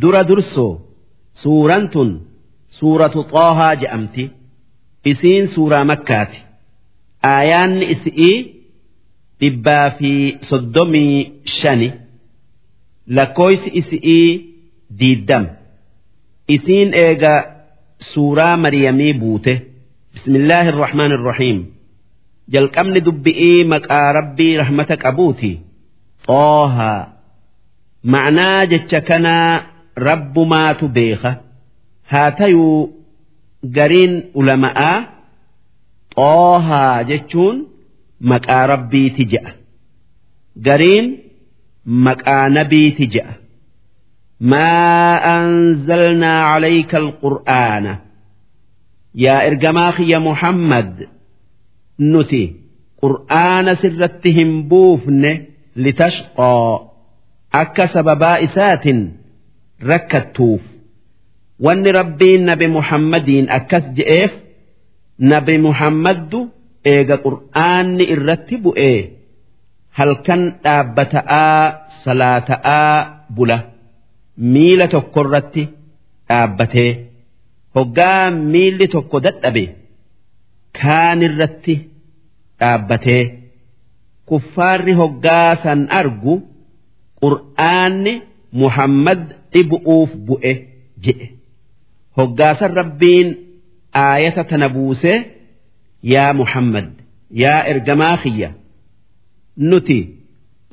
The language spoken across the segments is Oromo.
dura dursoo suuraan tun suuratu xoohaa je'amti isiin suuraa makkaati. Aayaanni isi'ii dhibbaa fi soddomii shani. Lakkooysi isi'ii diiddam. Isiin eega suuraa mariyamii buute. Bismillaahi irrahmaan irrahiim jalqabni dubbi'ii maqaa rabbii rahmata qabuuti. Xoohaa ma'naa jecha kanaa rabbumaatu beeka haa tayuu gariin ulama'aa xoohaa jechuun maqaa rabbiiti je'a gariin maqaa nabiiti je'a maa anzalnaa calayka alqur'aana. Yaa ergamaa kiyya muhammad nuti qur'aana sirratti hin buufne litashqoo. Akka sababaa isaatin rakkattuuf wanni rabbiin nabi muhammadiin akkas je'eef nabi muhammaddu eega qur'aanni irratti bu'ee halkan dhaabbata'aa salaata'aa bula. Miila tokkorratti dhaabbatee hoggaa miilli tokko dadhabe kaanirratti dhaabbatee kuffaarri hoggaa san argu qur'aanni muhammad dhibu'uuf bu'e jedhe hoggaasan rabbiin aayata tana buusee yaa muhammad yaa ergamaa kiyya nuti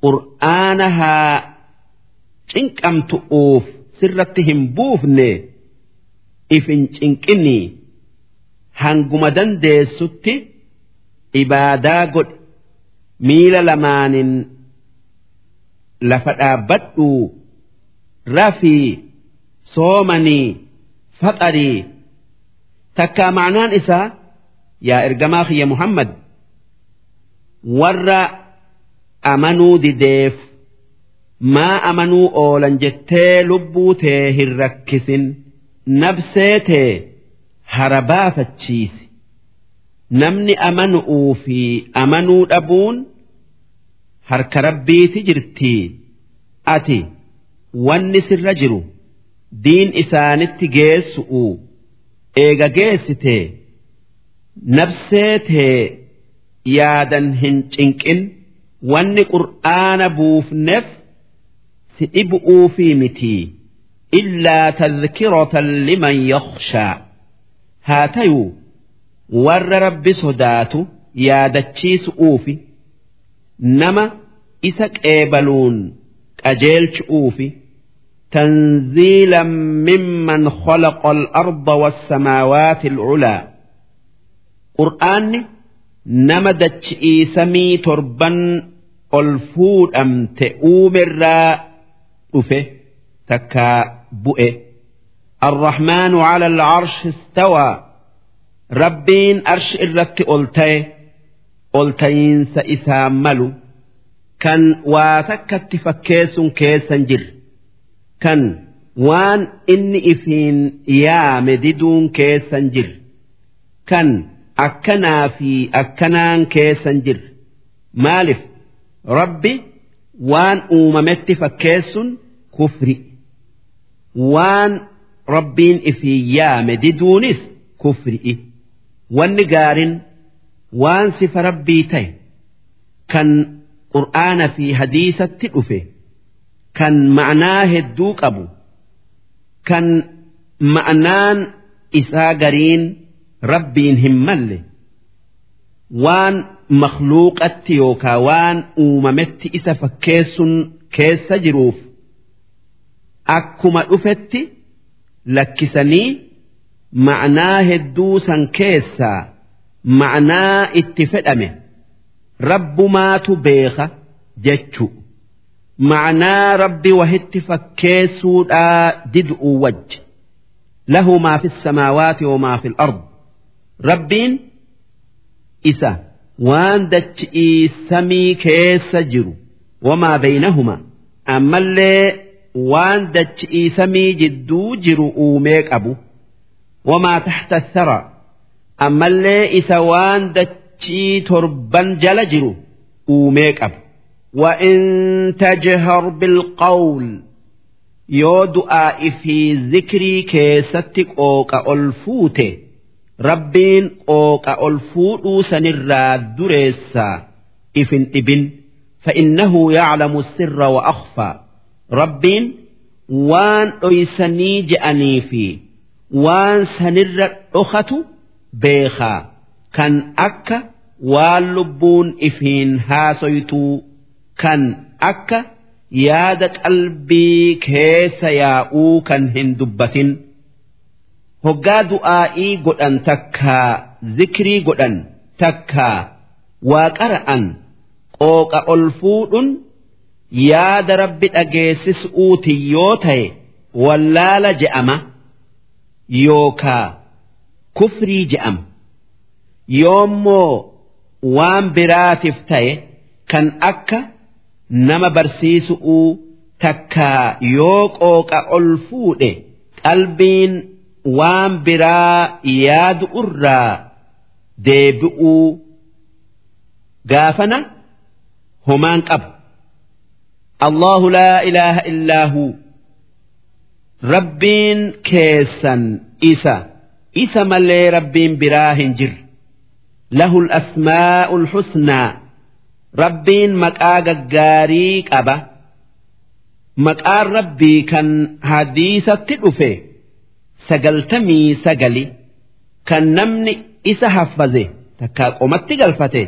qur'aana haa cinqamtu'uuf sirratti hin buufne if hin cinqinii hanguma dandeessutti ibaadaa godhe. Miila lamaanin lafa dhaabbadhuu rafii soomanii faxarii takkaa ma'anaan isaa yaa ergamaa kiyya muhammad. Warra amanuu dideef maa amanuu oolan jettee lubbuu tee hin rakkisin nabsee tee harabaafachiisi namni amanu'uu fi amanuu dhabuun harka rabbiiti jirtii. Ati wanni sirra jiru diin isaanitti geessu'u eega geessitee nabsee tee yaadan hin cinqin wanni qur'aana buufneef si dhibu'uufii mitii illaa tadhkiratan liman yakhshaa haa tayuu warra rabbi sodaatu yaadachiisu'uufi nama isa qeebaluun qajeelchu'uufi تنزيلا ممن خلق الأرض والسماوات العلى قرآن نمدت سمي تربا الفود أم تؤوم الراء أفه تكا بؤه الرحمن على العرش استوى. ربين أرش الرت ألتي. ألتين سإساملو كان واتكت فكيس كيسا جر kan waan inni ifiin yaame diduun keessan jir. Kan akkanaa fi akkanaan keessan jir. Maalif? Rabbi waan uumametti fakkeessun kufri. Waan rabbiin ifiin yaame diduunis kufri'i wanni gaarin waan sifa rabbii ta'e kan qur'aana fi hadiisatti dhufe. Kan ma'anaa hedduu qabu kan ma'anaan isaa gariin rabbiin hin malle waan makluuqatti yookaa waan uumametti isa fakkeessun keessa jiruuf akkuma dhufetti lakkisanii ma'anaa hedduu san keessaa ma'anaa itti fedhame rabbumaatu beeka jechuu معنى ربي وهت فكيسو ددء وج له ما في السماوات وما في الأرض ربين إسا وان دتشئي سمي كيس جرو وما بينهما أما اللي وان دتشئي سمي جدو جرو أوميك أبو وما تحت الثرى أما اللي إسا وان دتشئي تربان جل جرو أوميك أبو وإن تجهر بالقول yoo du'aa'i fi zikrii keessatti qooqa ol fuute rabbiin qooqa ol fuudhuu sanirraa dureessaa ifin dhibin فإنه يعلم السر وأخفى ربين وان أيسني جأني في وان سنر أخت بيخا كان أكا واللبون إفين هاسيتو kan akka yaada qalbii keessa yaa'uu kan hin dubbatin hoggaa du'aa'ii godhan takkaa zikrii godhan takkaa waa qara'an qooqa ol fuudhuun yaada rabbi dhageessisuuti yoo ta'e wallaala je'ama yookaa kufrii je'ama yoommoo waan biraatiif ta'e kan akka. nama barsiisuu takka yoo qooqa ol fuudhe qalbiin waan biraa yaadu irraa deebi'uu gaafana homaan qabu. Allahu laa ilaaha illaahu rabbiin keessan isa isa malee rabbiin biraa hin jirre lahul asmaa'ul husnaa. Rabbiin maqaa gaggaarii qaba. Maqaan rabbii kan hadiisatti dhufe sagaltamii sagali kan namni isa haffaze takkaa qomatti galfate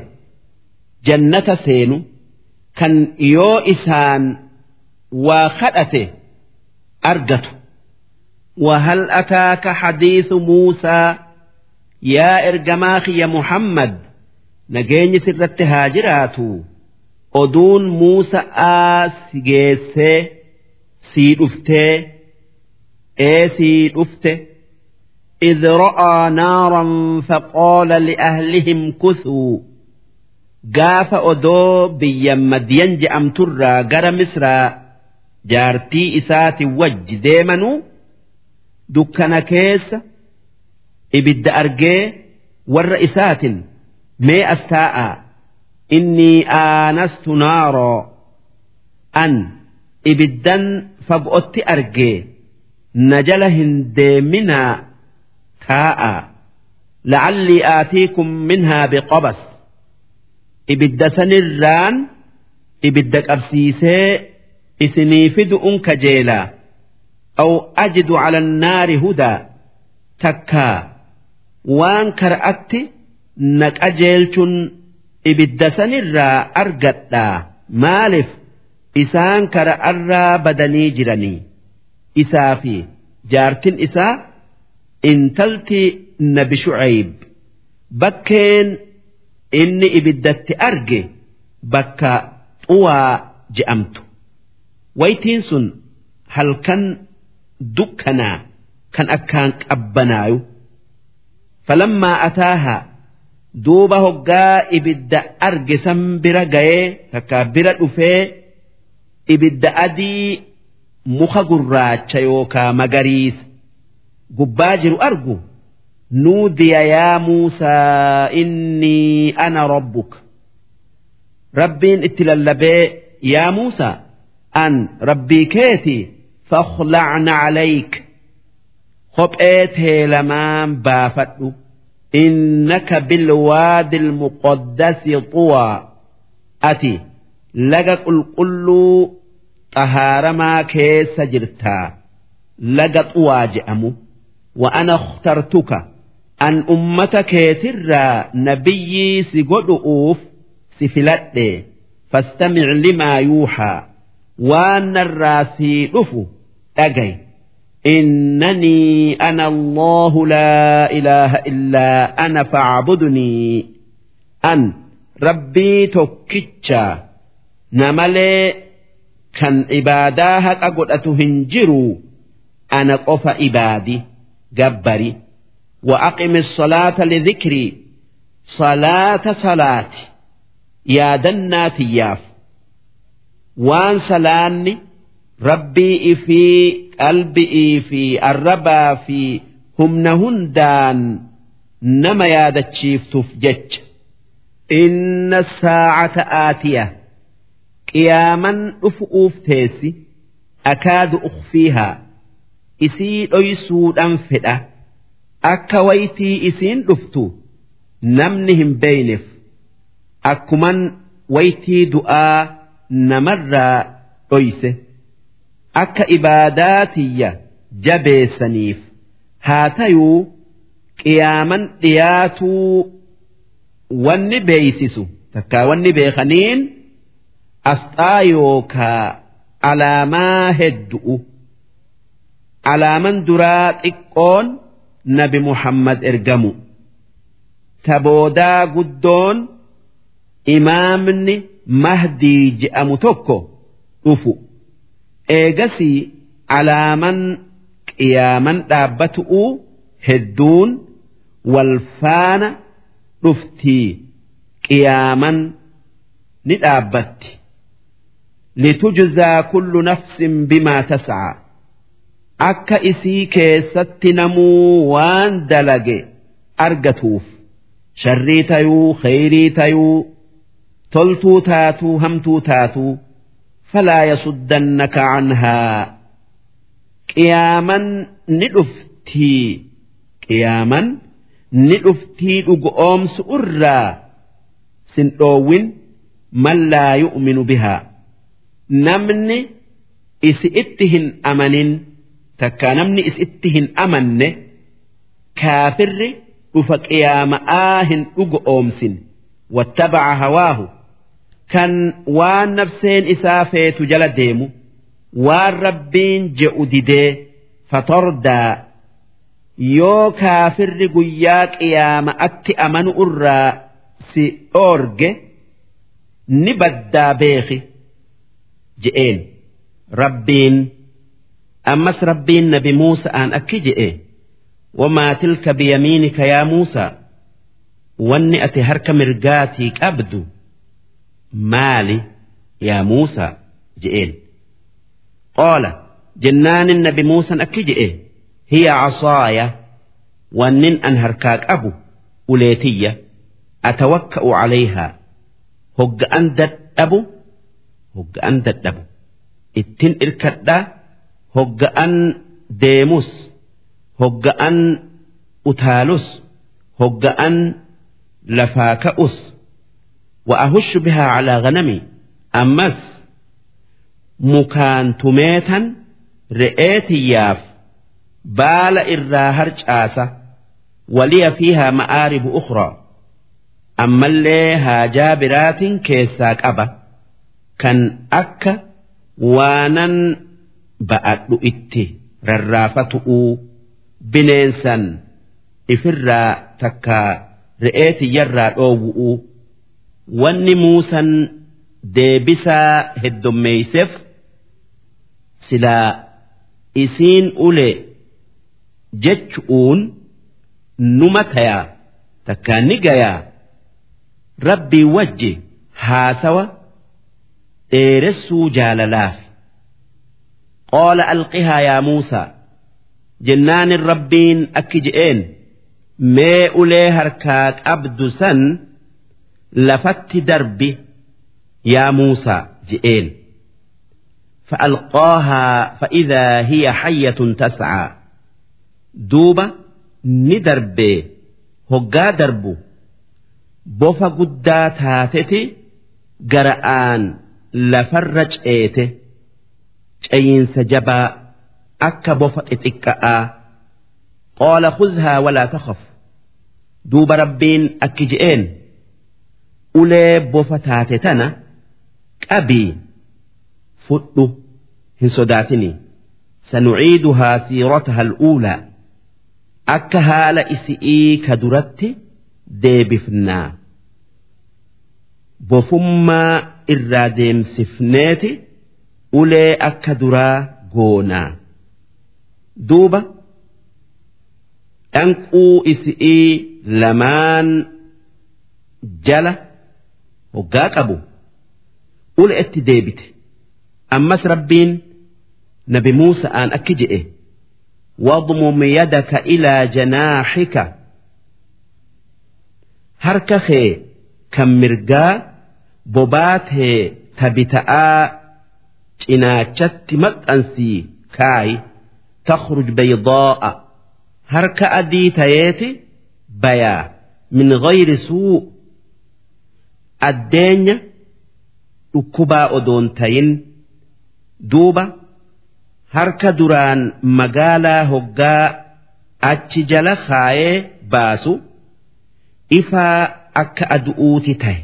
jannata seenu kan yoo isaan waa kadhate argatu. وهل أتاك حديث موسى يا إرجماخ يا محمد nageenyi sirratti haa jiraatu oduun Muusa'aa si geessee sii dhuftee ee sii dhufte إذ رأى نارا فقال لأهلهم كثوا قاف أدو بيا مدين جأم ترى قر مصر جارتي إسات وج ديمنو دكنا كيس إبد أرجي ور إسات mee as taa'a inni aanastu naaroo an ibiddan fagootti argee na jala hin deeminaa taa'a la'allii aatiikum minhaa biqabas ibidda sanirraan ibidda qabsiisee isinii fidu'un kajeelaa aw ajidu cala annaari hudaa takkaa waan kara'atti na qajeelchuun ibidda sanirraa argadhaa. Maaliif? Isaan kara'arraa badanii jiranii. Isaa fi jaartin isaa intalti nabi shu'ayb. Bakkeen inni ibiddatti arge bakka xuwaa je'amtu. Waytiin sun halkan dukkanaa kan akkaan qabbanaayu. Falammaa ataahaa duuba hoggaa ibidda arge san bira ga'ee takka bira dhufee ibidda adii muka gurraacha yookaa magariisa. Gubbaa jiru argu nuudiya yaa muusaa innii ana rabbuka. Rabbiin itti lallabee yaa muusaa an rabbii keeti fakhlacna calayk kophee tee lamaan baafadhu innaka bilwaadil muqaddasi xuwaa ati laga qulqulluu xahaaramaa keessa jirtaa laga xuwaa jedhamu wa'ana tartuka an ummata keetirraa nabiyyii si godhu'uuf si filadhe fastamic limaa yuuxaa waan narraa sii dhufu dhagay إنني أنا الله لا إله إلا أنا فاعبدني أن ربي توكيتشا نملي كان عباداها أقول أتهنجروا أنا قف عبادي جبري وأقم الصلاة لذكري صلاة صلاة يا دنات ياف وان سلاني rabbii ifii qalbi'ii fi arrabaa fi humna hundaan nama yaadachiiftuuf jecha. Inna saacata aatiya qiyaaman dhufu'uuf teessi akaadu ukhfiihaa isii dhoysuudhaan fedha akka waytii isiin dhuftu namni hin beeyneef akkuman waytii du'aa namarraa dhoyse. Akka ibaadaatiyya jabeessaniif. Haa tayuu qiyaaman dhiyaatuu wanni beeysisu takkaa wanni beekaniin asxaa yookaa alaamaa heddu'u. Alaaman duraa xiqqoon nabi muhammad ergamu. Taboodaa guddoon imaamni mahdii je'amu tokko dhufu eegasii alaaman qiyaaman dhaabbatu'u hedduun wal faana dhuftii qiyaaman ni dhaabbatti. Litujzaa kullu nafsin bimaa tas'aa. Akka isii keessatti namuu waan dalage argatuuf. Sharrii tayuu kheyrii tayuu toltuu taatuu hamtuu taatuu dhuftii qiyaaman ni dhuftii dhugoomsu irraa sin dhoowwin man laa yu'minu bihaa namni isi itti hin amanin takkaa namni isi itti hin amanne kaafirri dhufa qiyaama'aa hin dhugoomsin wattabaca hawaahu kan waan nafseen isaa feetu jala deemu waan rabbiin je'u didee fatordaa yoo kaafirri guyyaa qiyaama'atti amanu irraa si dhoorge ni baddaa beeki je'een. Rabbiin ammas rabbiin nabi muusa'aan akki je'e wamaa tilka biyamiinika yaa muusaa wanni ati harka mirgaatii qabdu maali yaa muusaa je'een qaala jennaanin nabi muusan akki je'e hiya casaaya wannin an harkaa qabu uleetiyya atawakka'u calayhaa hogga'an dadhabu hogga'an dadhabu ittin irkadhaa hogga'an deemus hogga'an utaalus hogga'an lafaa ka'us وأهش بها على غنمي أمس مكان تميتا رئيتي ياف بال إرا هرج آسة ولي فيها مآرب أخرى أما اللي هاجابرات كيساك أبا كان أكا waanan ba'adhu itti rarraafatu'uu bineensan ifirraa takkaa re'ee tiyyarraa dhoowwu'uu wanni muusan deebisaa heddommeeyseef silaa isiin ule jechu'uun numa tayaa takkaa ni gayaa. Rabbii wajji haasawa dheeressuu jaalalaaf. Qaala alqihaa yaa muusaa jennaanin rabbiin akki je'een mee ulee harkaa qabdu san lafatti darbi yaa muusaa je'een فألقاها فإذا هي حية تسعى دوبة ندربي هقا دربو بوفا قدا تاتتي قرآن lafarra ceete cayinsa jabaa akka bofa xixiqqa'aa qaala khudhaa walaa takhaf duuba rabbiin akki je'een ulee bofa taate tana qabii fudhu hin sodaatinii sanuciiduhaa siirataha al'uulaa. Akka haala isi'ii ka duratti deebifnaa. Bofummaa irraa deemsifneeti ulee akka duraa goonaa. Duuba dhanquu isi'ii lamaan jala hoggaa qabu ule itti deebite ammas rabbiin nabi muusa'aan akki je'e واضمم يدك إلى جناحك harka kee kan mirgaa bobaatee tabita'aa cinaachatti maxxansii kaayi takhruj baydaa'a harka adii tayeeti bayaa min gayri suu addeenya dhukkubaa odoon tayin duuba harka duraan magaalaa hoggaa achi jala kaayee baasu ifaa akka adu'uuti tahe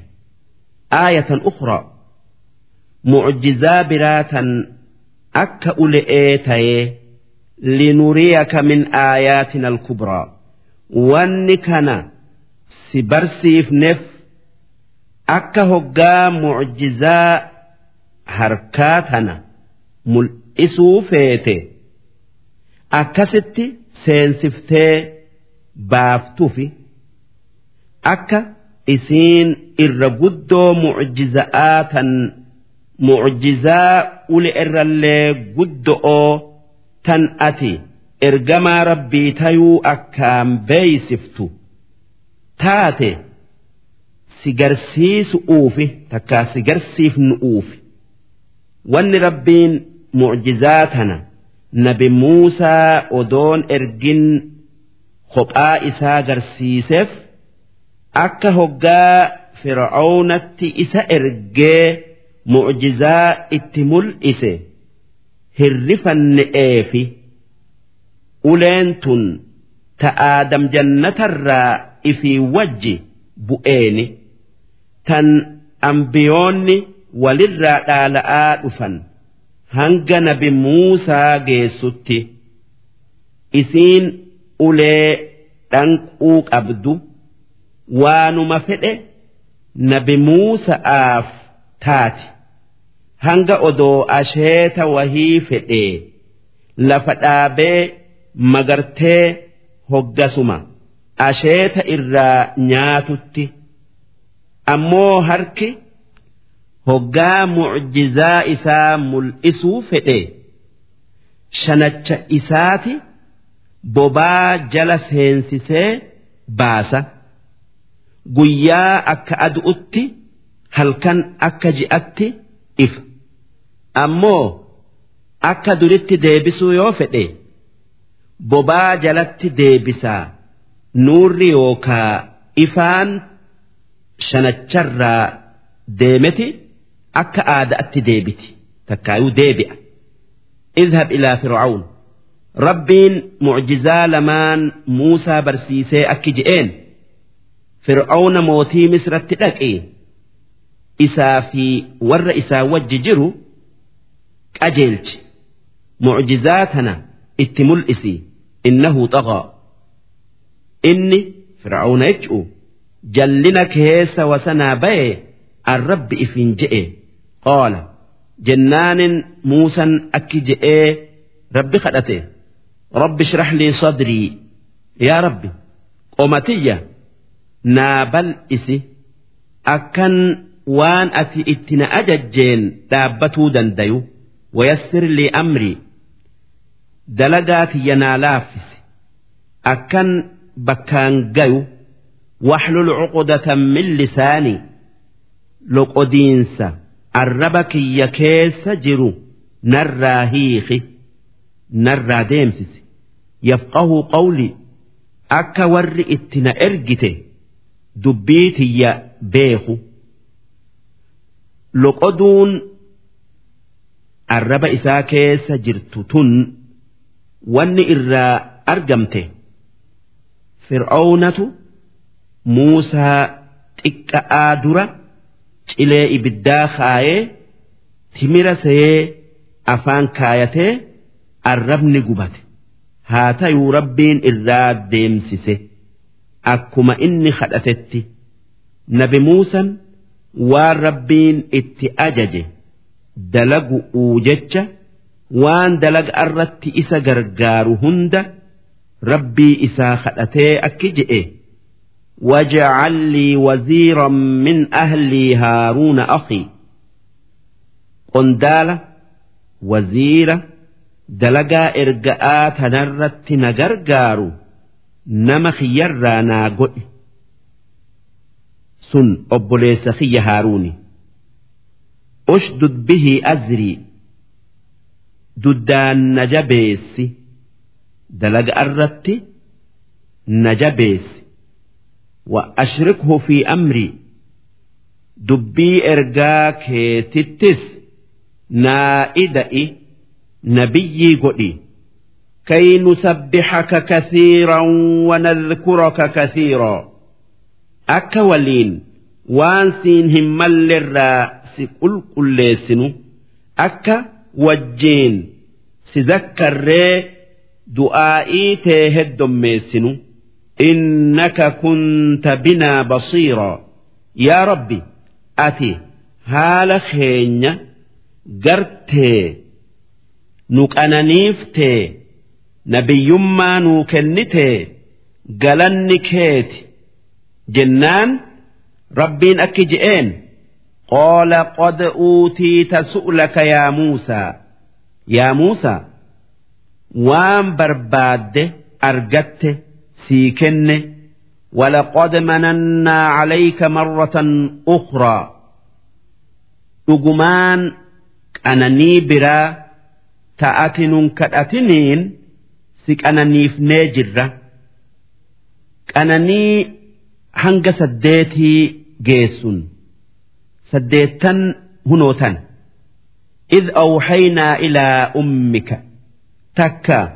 aayatan ukhraa mucjizaa biraatan akka ule'ee tayee linuriyaka min aayaatina alkubraa wanni kana si barsiifneef akka hoggaa mucjizaa harkaa tana mul'isuu feete akkasitti seensiftee baaftufi akka isiin irra guddoo mucjiza'aa tan mucjizaa ule irrallee guddo'oo tan ati ergamaa rabbii tayuu akkaan beeysiftu taate si garsiisu uufi takkaa si garsiifnu uufi. Wanni rabbiin mucjizaa tana nabi muusaa odoon ergin kophaa isaa garsiiseef akka hoggaa fir'aawnatti isa ergee mucjizaa itti mul'ise hirrifanne'eefi uleen tun ta aadam jannatarraa ifii wajji bu'eeni tan ambiyoonni walirraa dhaala'aa dhufan hanga nabi muusaa geessutti isiin ulee dhanquu qabdu waanuma fedhe nabi muusa'aaf taati. Hanga odoo asheeta wahii fedhee lafa dhaabee magartee hoggasuma. Asheeta irraa nyaatutti ammoo harki hoggaa mucjizaa isaa mul'isuu fedhe. Shanacha isaati bobaa jala seensisee baasa. Guyyaa akka adu'utti halkan akka ji'atti ifa. Ammoo akka duritti deebisuu yoo fedhe bobaa jalatti deebisaa. Nuurri yookaa ifaan shanacharraa deemeti akka aadaatti deebiti. Takkaayuu deebi'a. izhab ilaa fir'aawn rabbiin mucjizaa lamaan muusaa barsiisee akki je'een fir'aawna mootii misratti dhaqi. Isaa fi warra isaa wajji jiru qajeelchi. Mucjizaa tana itti mul'isi. Innahu xaqaa inni fir'aawna jechuun. jallina keessa wasanaa ba'e arrabbi ifin je'e. Qaala jennaanin muusan akki je'ee rabbi kadhate. Rabbi shrax lii sadrii yaa rabbi qomatiyya naa bal'isi akkan waan ati itti na ajajjeen dhaabbatuu dandayu. Wayassir lii amrii dalagaa tiyya naa laaffisi. Akkan bakkaan gayu. Waxlul cuqdatan min lisaanii loqodiinsa arraba kiyya keessa jiru narraa hiiki narraa deemsisi yafqahuu qawli akka warri itti na ergite dubbii tiyya beeku loqoduun arraba isaa keessa jirtu tun wanni irraa argamte fir'aawnatu muusaa xiqqa'aa dura cilee ibiddaa kaayee timira sayee afaan kaayatee arrabni gubate. Haa tayuu rabbiin irraa deemsise. Akkuma inni kadhatetti nabi muusan waan rabbiin itti ajaje dalagu'uu jecha waan dalaga irratti isa gargaaru hunda rabbii isaa kadhatee akki je'e واجعل لي وزيرا من أهلي هارون أخي قندالة وزيرة دلقا إرقاءات نرت نقرقارو نمخ يرى ناقل sun obboleessa kiyya haaruuni ushdud bihi azrii duddaan na jabeessi dalaga irratti na jabeessi wa ashrikhu fi amrii dubbii ergaa keetittis naa ida'i nabiyyii godhi كي نسبحك كثيرا ونذكرك كثيرا أكا ولين وان سين همال الراس قل قل أكا وجين سذكر ري دعائي تهد innaka kunta binaa basiiraa yaa rabbi ati haala keenya gartee nu qananiiftee nabiyyummaa nuu kennitee galanni keeti jennaan rabbiin akki je'een qoola qod uutiita su'laka yaa muusaa yaa muusaa waan barbaadde argatte. sii kenne ولقد مننا عليك مرة أخرى dhugumaan qananii biraa ta'ati nun kadhatiniin si qananiifnee jirra qananii hanga saddeetii geessun saddeettan hunootan إذ أوحينا إلى أمك تكا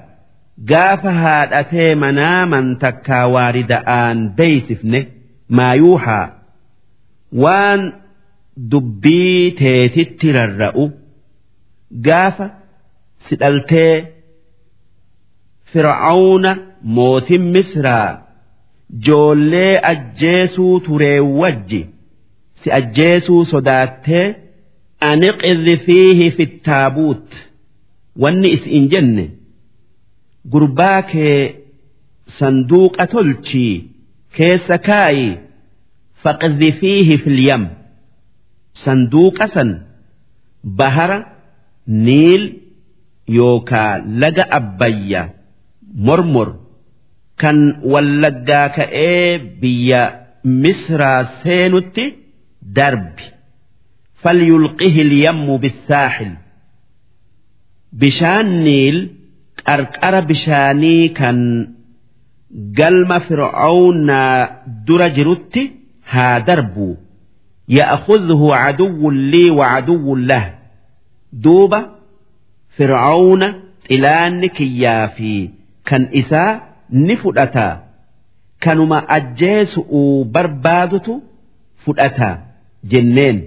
gaafa haadhatee manaa man takkaa waarida'aan beeysifne maa yuuhaa waan dubbii teetitti rarra'u gaafa sidhaltee fir'aawna mootin misraa joollee ajjeesuu turee wajji si ajjeesuu sodaattee ani qirri fiihi fittaabuut wanni is'in jenne. Gurbaa kee sanduuqa tolchii keessa kaayi faqdhifiihi filyam sanduuqa san bahara niil yookaa laga abbayya mormor kan wallaggaa ka'ee biyya misraa seenutti darbi. Falyulqihi lyammu bissaaxil. Bishaan niil qarqara bishaanii kan galma fir'aawnaa dura jirutti haa darbu ya'khudhu caduwwun lii wacaduwwun lah duuba fir'aawna xilaanni kiyyaa fi kan isaa ni fudhata kanuma ajjeesu'uu barbaadutu fudhata jenneen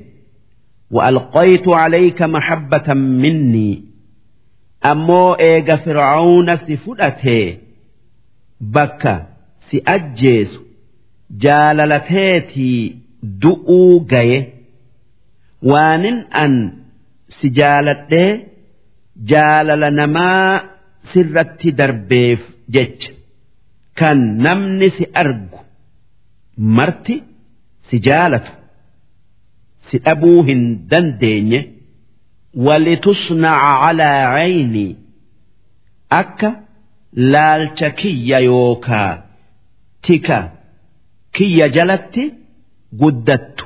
وألقيت عليك محبة مني ammoo eega fir'aawna si fudhatee bakka si ajjeesu jaalalateetii du'uu gaye waanin an si jaaladhee jaalala namaa sirratti darbeef jecha kan namni si argu marti si jaalatu si dhabuu hin dandeenye. Walitusnaca calaa cayni akka laalcha kiyya yookaa tika kiyya jalatti guddattu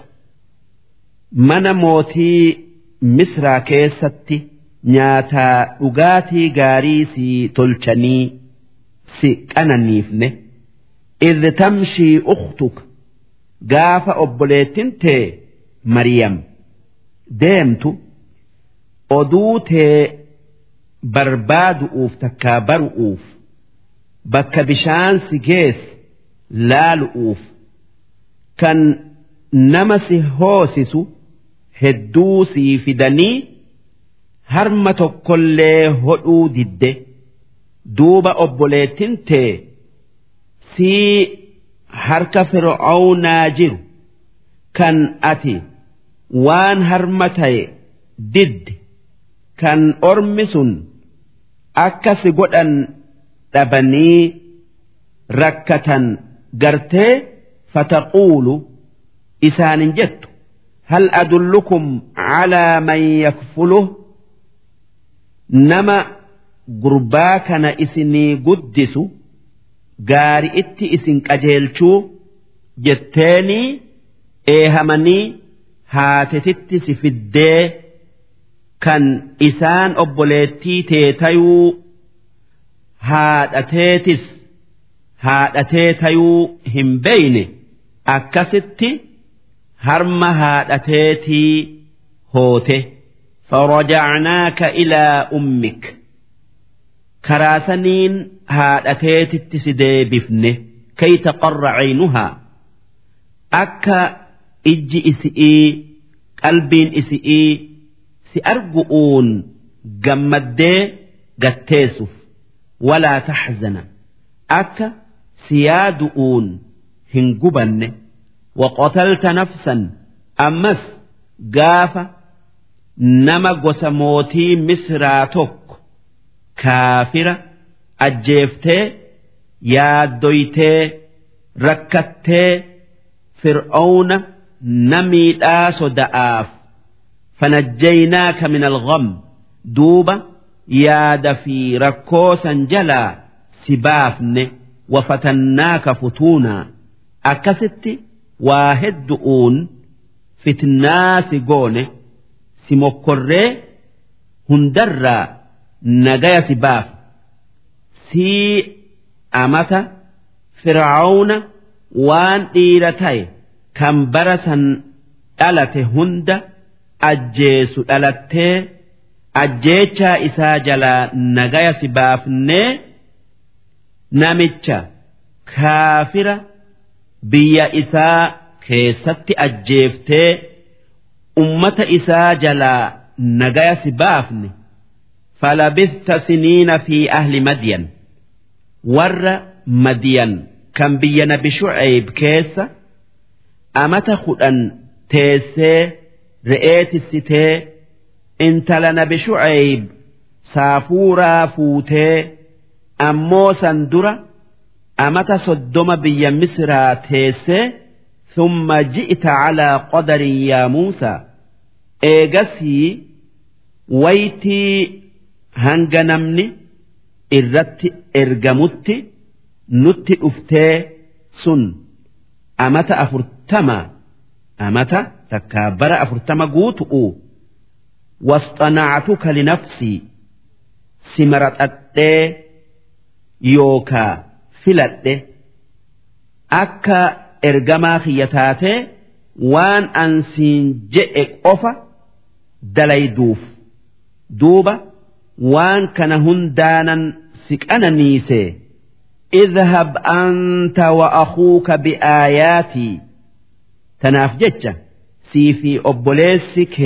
mana mootii misraa keessatti nyaataa dhugaatii gaarii si tolchanii si qananiifne idh tamshii ukhtuka gaafa obboleettin tee mariyam deemtu oduu tee barbaadu'uuf takkaa baru'uuf bakka bishaan si geesse laalu'uuf kan nama si hoosisu hedduu sii fidanii harma tokkollee hodhuu didde. Duuba obboleettin tee sii harka fir'aawnaa jiru kan ati waan harma ta'e didde kan ormi sun akka si godhan dhabanii rakkatan gartee fataquulu isaanin jettu. Hal adullukum calaa man yakfuluh? Nama gurbaa kana isinii guddisu gaari itti isin qajeelchuu jetteenii eehamanii haatetitti si fiddee kan isaan obboleettii teetayuu haadhateetis haadhatee tayuu hin beeyne akkasitti harma haadhateetii hoote. Farajacnaaka ilaa ummik. Karaasaniin haadhateetitti si deebifne. Kay taqarra caynuhaa? Akka ijji isi'ii qalbiin isi'ii si argu'uun gammaddee gatteessuuf walaa taxzana. Akka si yaadu'uun hin gubanne. Waqotalta nafsan ammas gaafa nama gosa mootii misraa tokko kaafira ajjeeftee yaaddoytee rakkattee fir'auna namiidhaa soda'aaf fanajjaynaaka min algham duuba yaada fi rakkoo san jalaa si baafne wafatannaaka futuunaa akkasitti waa heddu'uun fitnaa si goone si mokkorree hundarraa nagaya si baaf sii amata fir'auna waan dhiira ta'e kan bara san dhalate hunda ajjeesu dhalattee ajjeechaa isaa jalaa nagaya si baafnee namicha kaafira biyya isaa keessatti ajjeeftee ummata isaa jalaa nagaya si baafne falabista siniina fi ahli madyan warra madyan kan biyya nabi shu'eeb keessa amata kudhan teessee re'ee tissitee intala nabi shu'ayb saafuuraa fuutee ammoo san dura amata soddoma biyya misraa teessee thumma ji'ita calaa qadarin yaa muusaa. Eegasii waytii hanga namni irratti ergamutti nutti dhuftee sun amata afurtama amata takkaa bara afurtama guutu'u wasxanaactuka linafsii si maraxadhee yookaa filadhe akka ergamaa kiyya taatee waan ansiin jedhe qofa dalayduuf duuba waan kana hundaanan si qananiise idhab anta wa akuuka bi'aayaatii أنت وأخوك بآياتي تناف جتة سيفي أبوليسك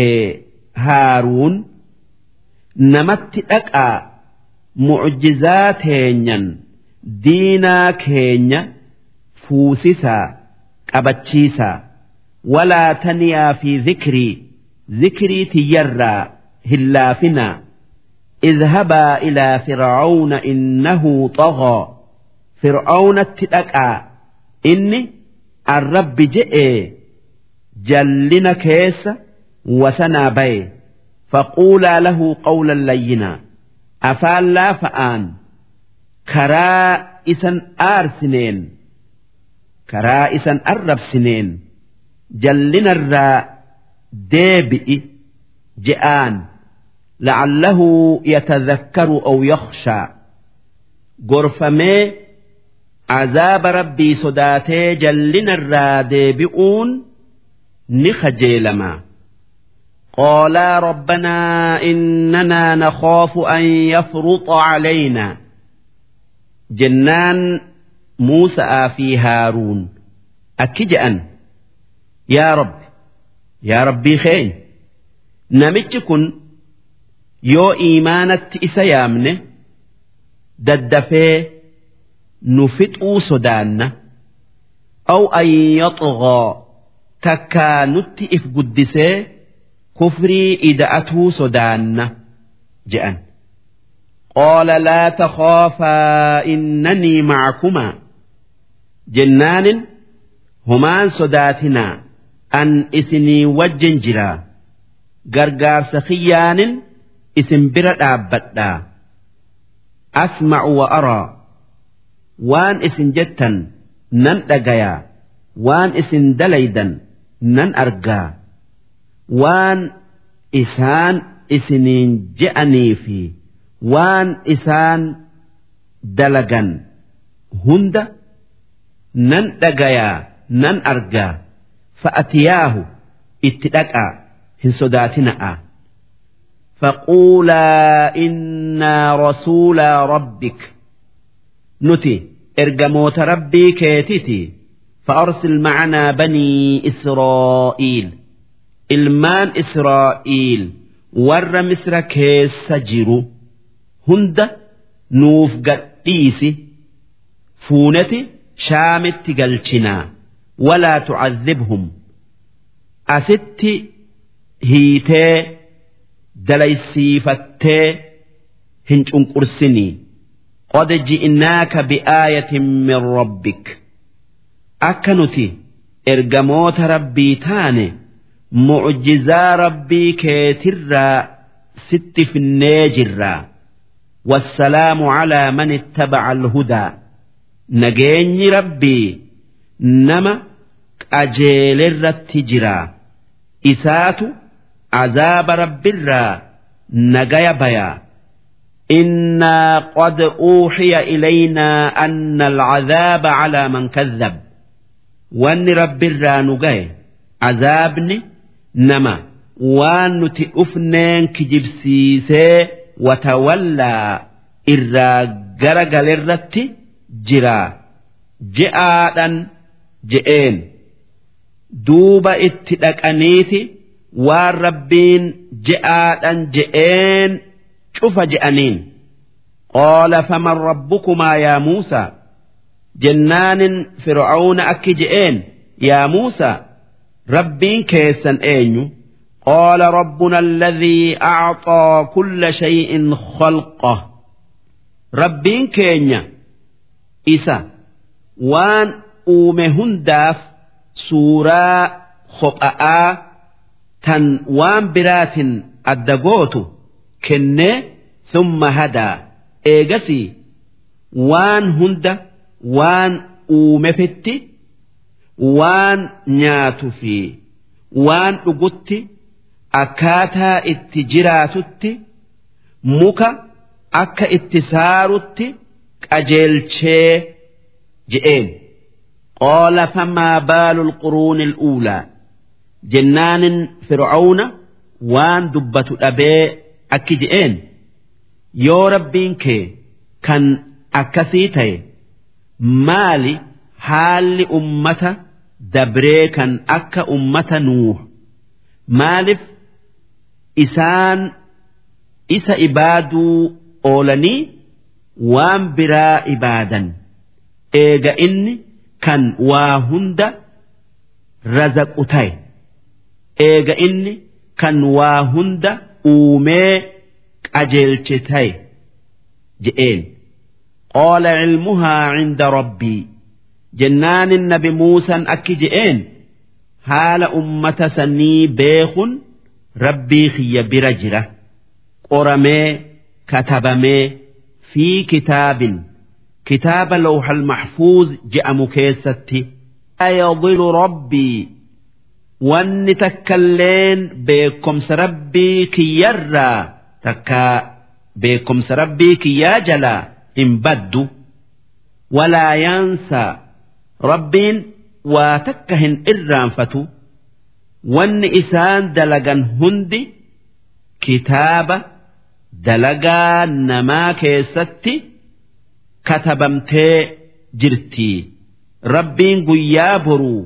هارون نمت أكا معجزات هينيا دينا كينيا فوسسا قبتشيسا ولا تنيا في ذكري ذكري تيرى هلافنا اذهبا إلى فرعون إنه طغى فرعون اتدقى إني الرب جئ jallina keessa wasanaa baye faquulaa lahu qawlan layyinaa afaan laafa'aan karaa isan aarsineen karaa isan arrabsineen jallinarraa deebi'i je'aan. La'allahu yatadhakkaru aw yakhshaa gorfamee azaaba rabbii sodaatee jallinarraa deebi'uun صداتي جلنا الرادبئون نخجيلما قالا ربنا إننا نخاف أن يفرط علينا جنان موسى في هارون أكجأن يا رب يا ربي خين نمتكن yoo iimaanatti isa yaamne daddafee nu fixuu sodaanna aw an yaxghaa Takkaa nutti if guddisee kufrii ida'atuu sodaanna je'an qaala laa takhaafaa innanii macakumaa. Jennaanin homaan sodaatinaa an isinii wajjin jiraa. Gargaarsa kiyyaanin isin bira dhaabbadhaa. Asma'u wa araa. Waan isin jettan nan dhagayaa waan isin dalaydan nan argaa waan isaan isiniin je'anii fi waan isaan dalagan hunda nan dhagayaa nan argaa fa'atiyaahu itti dhaqaa hin sodaatina'a. فقولا إنا رسول ربك نتي إرجموت ربي كيتتي فأرسل معنا بني إسرائيل إلمان إسرائيل ور مصر كيس جرو هند نوف قديسي فونتي شامت قلشنا ولا تعذبهم أستي هيتي dalaysiifattee hin cunqursinii qad ji'naaka bi'aayatin min rabbik akka nuti ergamoota rabbii taane mucjizaa rabbii keetirraa sitti finnee jirraa والسلام على من اتبع الهدى نجيني ربي نما أجيل الرتجرا إساتو عذاب رب الرا نجايا بيا إنا قد أوحي إلينا أن العذاب على من كذب wanni rabbirraa nu gahe azaabni nama waan nuti dhufneen kijibsiisee watawallaa irraa gara galerratti jiraa. Je'aadhan je'een. Duuba itti dhaqaniiti waan rabbiin je'aadhan je'een cufa je'aniin. Qoola faman rabbukumaa yaa Muusaa. jennaanin fir'aawna akki je'een yaa Muusaa rabbiin keessan eenyu? Qaala rabbuna alladhii acxaa kulla shay'in khalqa. Rabbiin keenya isa waan uume hundaaf suuraa hopha'aa tan waan biraatin adda gootu kennee summa hadaa. Eegasii waan hunda waan uumefetti waan nyaatu fi waan dhugutti akkaataa itti jiraatutti muka akka itti saarutti qajeelchee je'een. Baalu lquruuni al'uulaa jennaanin fir'auna waan dubbatu dhabee akki je'een. Yoo rabbiin kee kan akkasii ta'e maali haalli ummata dabree kan akka ummata nuuh. Maaliif isaan isa ibaaduu oolanii waan biraa ibaadan? Eega inni kan waa hunda razaqu ta'e. eega inni kan waa hunda uumee qajeelche ta'e je'een qaala cilmuhaa cinda rabbii jennaanin nabi muusan akki je'een haala ummata sanii beekun rabbii kiyya bira jira qoramee katabamee fi kitaabin kitaaba lawhal maxfuuz je'amu keessatti yadilu rabbii wanni takkalleen beekomsa rabbii kiyyarraa takka beekomsa rabbii yaansaa rabbiin waa takka hin irraanfatu wanni isaan dalagan hundi kitaaba dalagaa namaa keessatti katabamtee jirtii rabbiin guyyaa boruu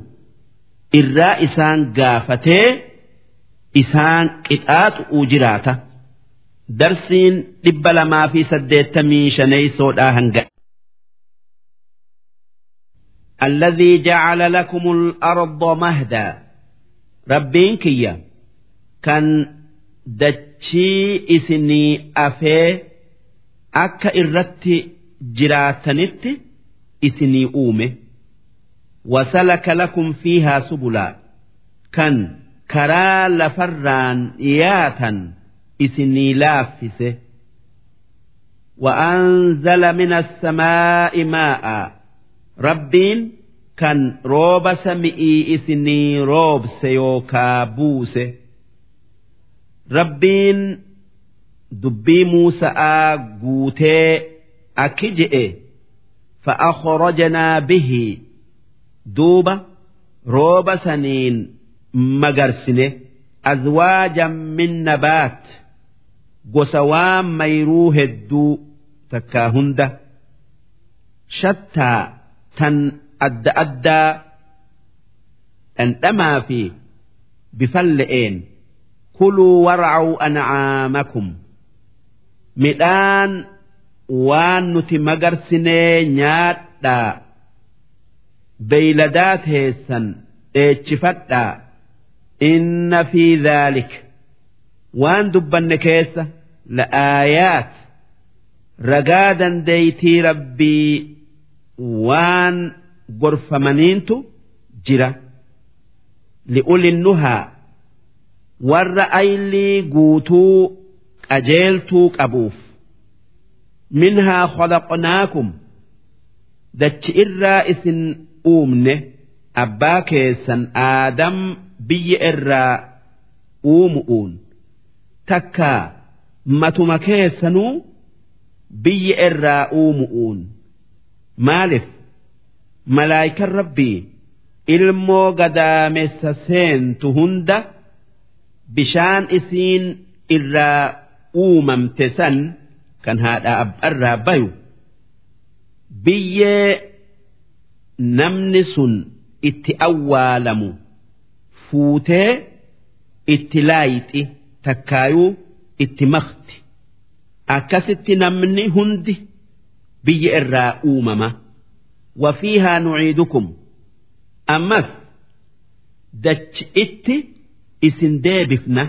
irraa isaan gaafatee isaan qixaaxu'uu jiraata darsiin dhibba lamaa fi saddeettamii shaneeysoodhaa hanga الذي جعل لكم الأرض مهدا ربين كيا كان دتشي إسني أفي أكا إرت جراتنت إسني أومه وسلك لكم فيها سبلا كان كرا لفران إياتا إسني لافسه وأنزل من السماء ماء ربين كان روب سمئي إسني روب سيوكا بوسه ربين dubbii muusa'aa guutee akki je'e fa'akhrajnaa bihi duuba rooba saniin magarsine azwaajan min nabaat gosa waan mayruu hedduu takkaa hunda shattaa tan adda addaa dhandhamaa fi bifan le'een kuluu waracuu ancaamakum midhaan waan nuti magarsinee nyaadhaa beeyladaa teessan dheechifadhaa inna fi dhaalik. Waan dubbanne keessa la'aayaat ragaa dandeeytii rabbii waan gorfamaniintu jira li'ulinnuhaa warra aylii guutuu qajeeltuu qabuuf minhaa khalaqnaakum dachi irraa isin uumne abbaa keessan aadam biyya irraa uumu'uun takkaa matuma keessanuu biyya irraa uumu'uun. Maaliif malaayikan rabbii ilmoo gadaamessa seentu hunda bishaan isiin irraa uumamte san kan haadhaa abbarraa bayu. Biyyee namni sun itti awwaalamu fuutee itti laayixi takkaayuu itti makti akkasitti namni hundi biyya irraa uumama wafiihaa nuciidukum ammas dachi itti isin deebifna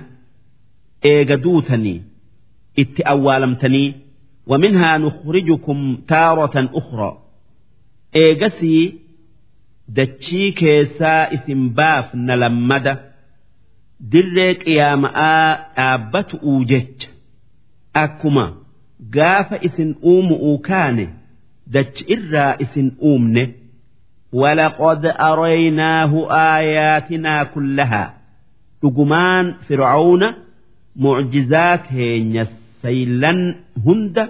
eega duutanii itti awwaalamtanii ومنها نخرجكم تارة أخرى إيجسي دتشي كيسا اسم باف نلمد دريك يا ماء آبت أوجت أكما قاف اسن أوم أوكاني دتش إرى اسن أومني ولقد أريناه آياتنا كلها رجمان فرعون معجزات هينيس saylan hunda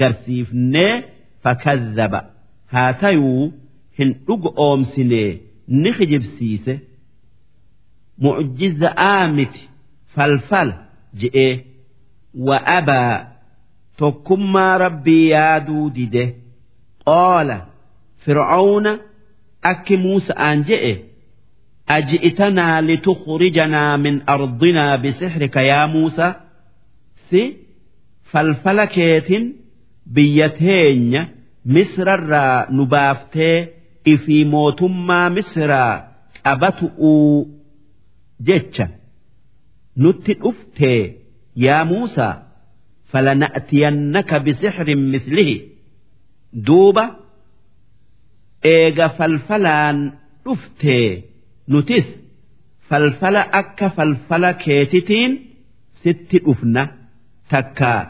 garsiifnee fakadhaba haa tayuu hin dhuga oomsinee ni mu'jiza'aa miti falfala je'ee wa'abaa tokkummaa rabbii yaaduu dide qoola fir'aawna akki muusa'aan je'e aji'itanaa litukhrijanaa min ardinaa bisixrika yaa muusa si falfala keetin biyya teenya misrarraa nu baaftee ifii mootummaa misraa qabatu'uu jecha nutti dhuftee yaa Muusaa falana'tiyannaka bisixrin mislihi duuba eega falfalaan dhuftee nutis falfala akka falfala keetitiin sitti dhufna takkaa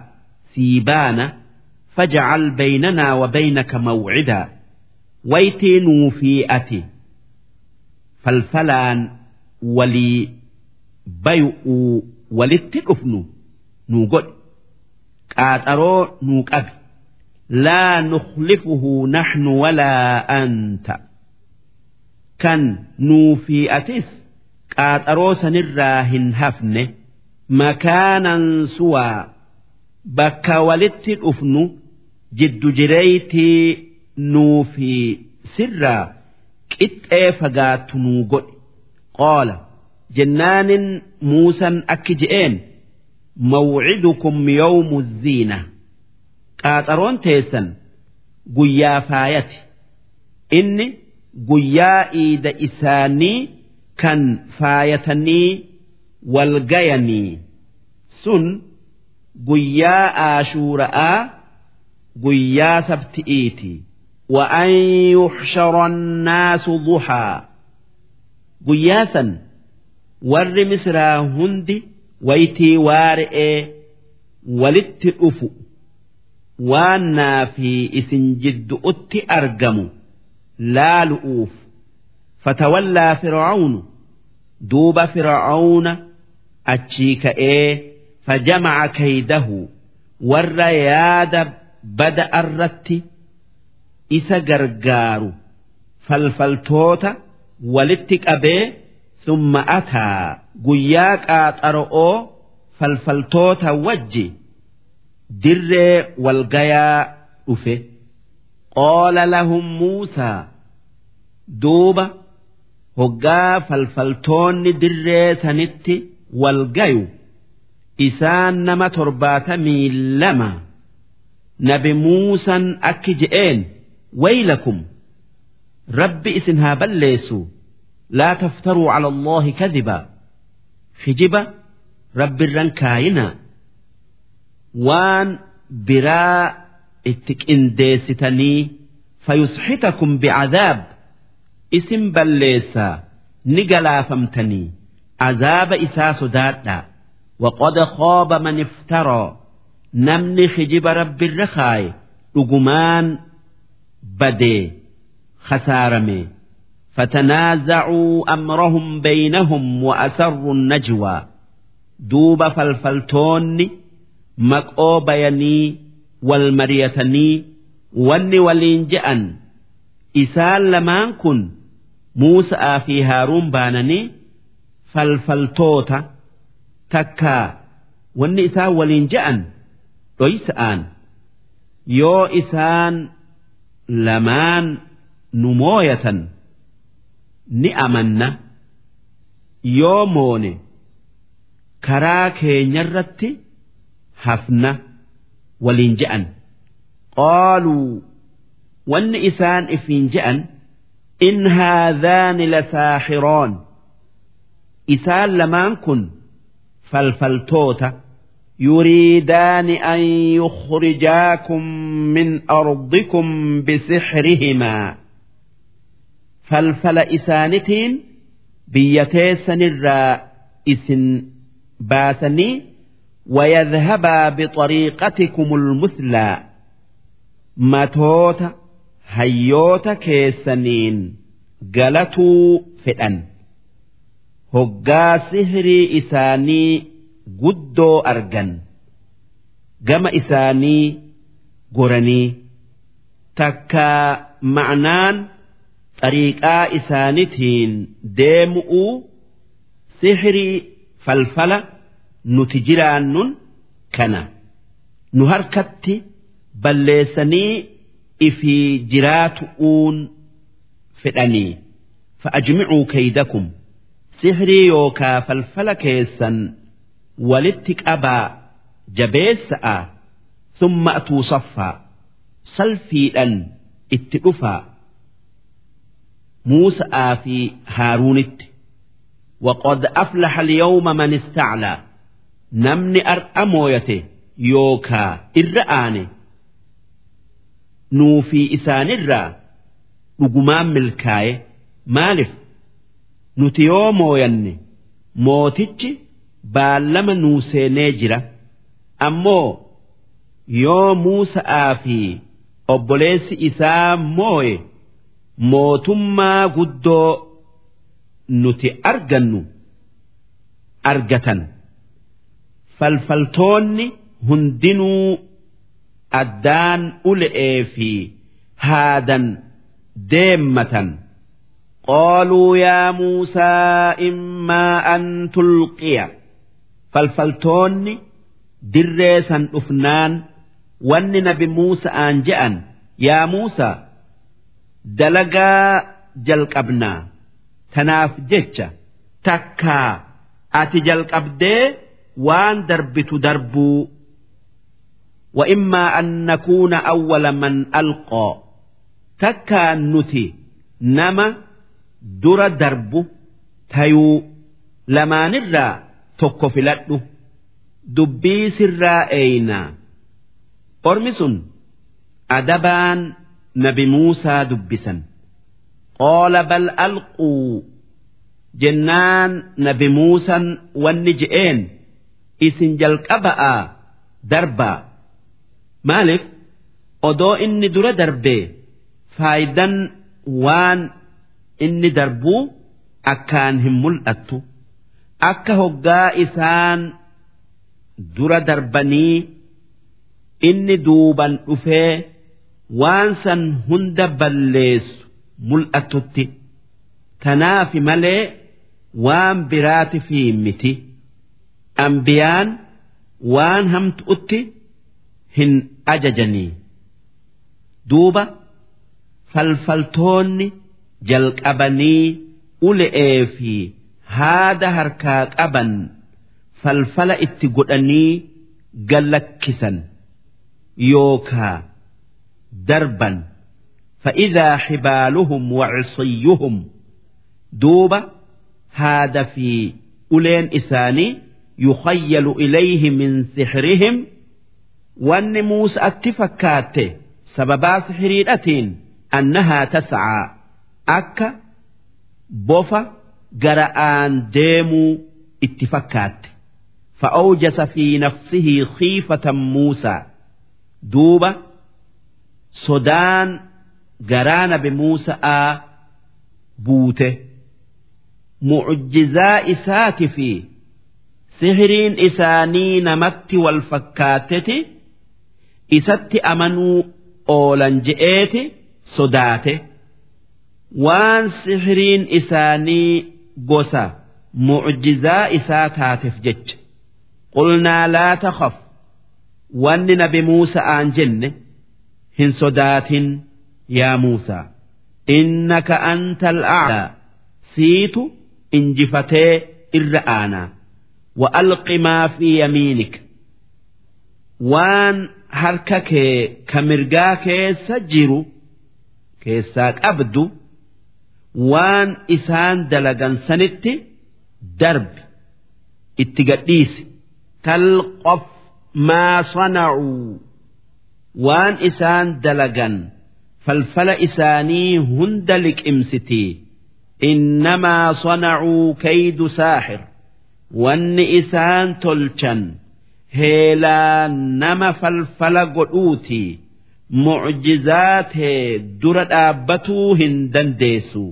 سيبانا فاجعل بيننا وبينك موعدا ويتي في أتي فالفلان ولي بيء ولتقفن نوقد قاترو نوقب لا نخلفه نحن ولا أنت كان نوفي أتس قاترو سنراهن هفنه مكانا سوى bakka walitti dhufnu jiddu jireeytii nuu fi sirraa qixxee fagaattu nuu godhi qaala jennaanin muusan akki je'een mawcidukum yawmu ziina qaaxaroon teessan guyyaa faayati inni guyyaa iida isaanii kan faayatanii walgayanii sun guyyaa aashuura'aa guyyaa sabti'iiti وأن يحشر الناس ضحى guyyaa san warri misraa hundi waytii waari'ee walitti dhufu waannaa fi isin jiddu'utti argamu laalu'uuf fatawallaa fir'aawnu duuba fir'aawna achii ka'ee fajamaca kaydahu warra yaada bada irratti isa gargaaru falfaltoota walitti qabee summa ataa guyyaa qaaxara'oo falfaltoota wajji dirree walgayaa dhufe. Qaala lahum muusaa duuba hoggaa falfaltoonni dirree sanitti walgayu isaan nama torbaatamii lama. Nabi muusan akki je'een waylakum rabbi isin haa balleessu laa taftaruu cala allaahi kadiba kijiba rabbirran kaayina. Waan biraa itti qindeessitanii fayusxitakum bicadaab isin balleessaa ni galaafamtanii azaaba isaa sodaadha. Waqad khooba man iftaroo namni kijiba rabbirra kaaye dhugumaan badee. خسارمي فتنازعوا أمرهم بينهم وأسروا النجوى دوب فالفلتون مكو بيني والمريتني وني ولينجأن إسال لمان كن موسى في هارون بانني فالفلتوتا takkaa wanni isaan waliin je'an dhoysa'aan yoo isaan lamaan nu mooyatan ni amanna yoo moone karaa keenyarratti hafna waliin je'an qaaluu wanni isaan ifiin je'an in haadhaani lasaaxiroon isaan lamaan kun فالفلتوتا يريدان أن يخرجاكم من أرضكم بسحرهما falfala isaanitiin biyya teessanirraa isin baasanii wayadhabaa bixariiqatikum ulmuslaa matoota hayyoota keessaniin galatuu fedhan. Hoggaa sihirii isaanii guddoo argan. Gama isaanii goranii. Takkaa ma'naan xariiqaa isaanitiin deemu'uu sihrii falfala nuti jiraannun kana nu harkatti balleessanii ifii jiraatu'uun fedhanii fa'ajmicuu kaydakum sihrii yookaa falfala keessan walitti qabaa jabeessa'a summa atuu saffaa salfiidhan itti dhufaa muusa'aa fi haaruunitti وقد أفلح اليوم من استعلى نمني أرأمويته يوكا إرآني نوفي إسان الرا رقمان ملكاي مالف nuti yoo mooyanne mootichi baallama nuu seenee jira ammoo yoo muusa'aa fi obboleessi isaa mooye mootummaa guddoo nuti argannu argatan. Falfaltoonni hundinuu addaan ule'ee fi haadan deemmatan. Qooluu yaa muusaa immaa an tulqiya. Falfaltoonni dirree san dhufnaan wanni nabi muusa'aan je'an yaa muusaa جلق أبنا تناف جتش تكا أتي جلق أبدي وان دربت دربو وإما أن نكون أول من ألقى تكا نتي نما dura darbu tayuu lamaanirraa tokko filadhu dubbii sirraa eeynaa ormi sun adabaan nabi muusaa dubbisan qaala bal alquu jennaan nabi muusan wanni je'een isin jalqaba'aa darbaa maaliif odoo inni dura darbee faayidan waan inni darbuu akkaan hin mul'attu akka hoggaa isaan dura darbanii inni duuban dhufee waan san hunda balleessu mul'atutti. Tanaafi malee waan biraati fi miti. Ambiyaan waan hamtu'utti hin ajajanii. Duuba falfaltoonni jalqabanii ule'ee fi haada harkaa qaban falfala itti godhanii gallakkisan yookaa darban fa'idaa xibaaluhum wacisayyuhum duuba haada fi uleen isaanii yukhayyalu ilayhi min sixrihim wanni muusa'atti fakkaatte sababaa sixiriidhatiin annahaa tascaa akka bofa gara'aan deemuu itti fakkaatte fa'awjasa fi nafsihi khiifatan muusaa duuba sodaan garaa nabi Muusa'aa buute. Mucjizaa isaati fi sihiriin isaanii namatti wal fakkaateti isatti amanuu oolan je'eeti sodaate. Waan sihiriin isaanii gosa mucjizaa isaa taateef jecha. Qulnaa laa takhaf wanni nabi Muusa'aan jenne hin sodaatin yaa Muusaa innaka anta al'aala siitu injifatee irra aanaa wa alqi maa fi yamiinika waan harka kee ka mirgaa keessa jiru keessaa qabdu waan isaan dalagan sanitti darbi itti gadhiisi. Talqof maa sana'uu. waan isaan dalagan falfala isaanii hunda liqimsitii innamaa sanacuu kaydu saaxir. Wanni isaan tolchan heelaa nama falfala godhuutii mucjizaatee dura dhaabbatuu hin dandeessu.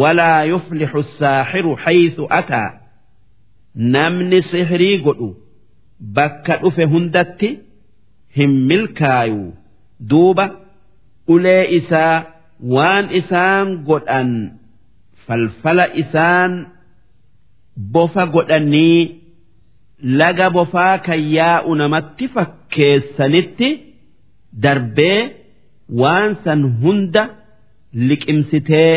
Walaa yuflixu saaxiru xaythu ataa namni sihirii godhu bakka dhufe hundatti. hin milkaayu. Duuba ulee isaa waan isaan godhan falfala isaan bofa godhanii laga bofaa kan yaa'u namatti fakkeessanitti darbee waan san hunda liqimsitee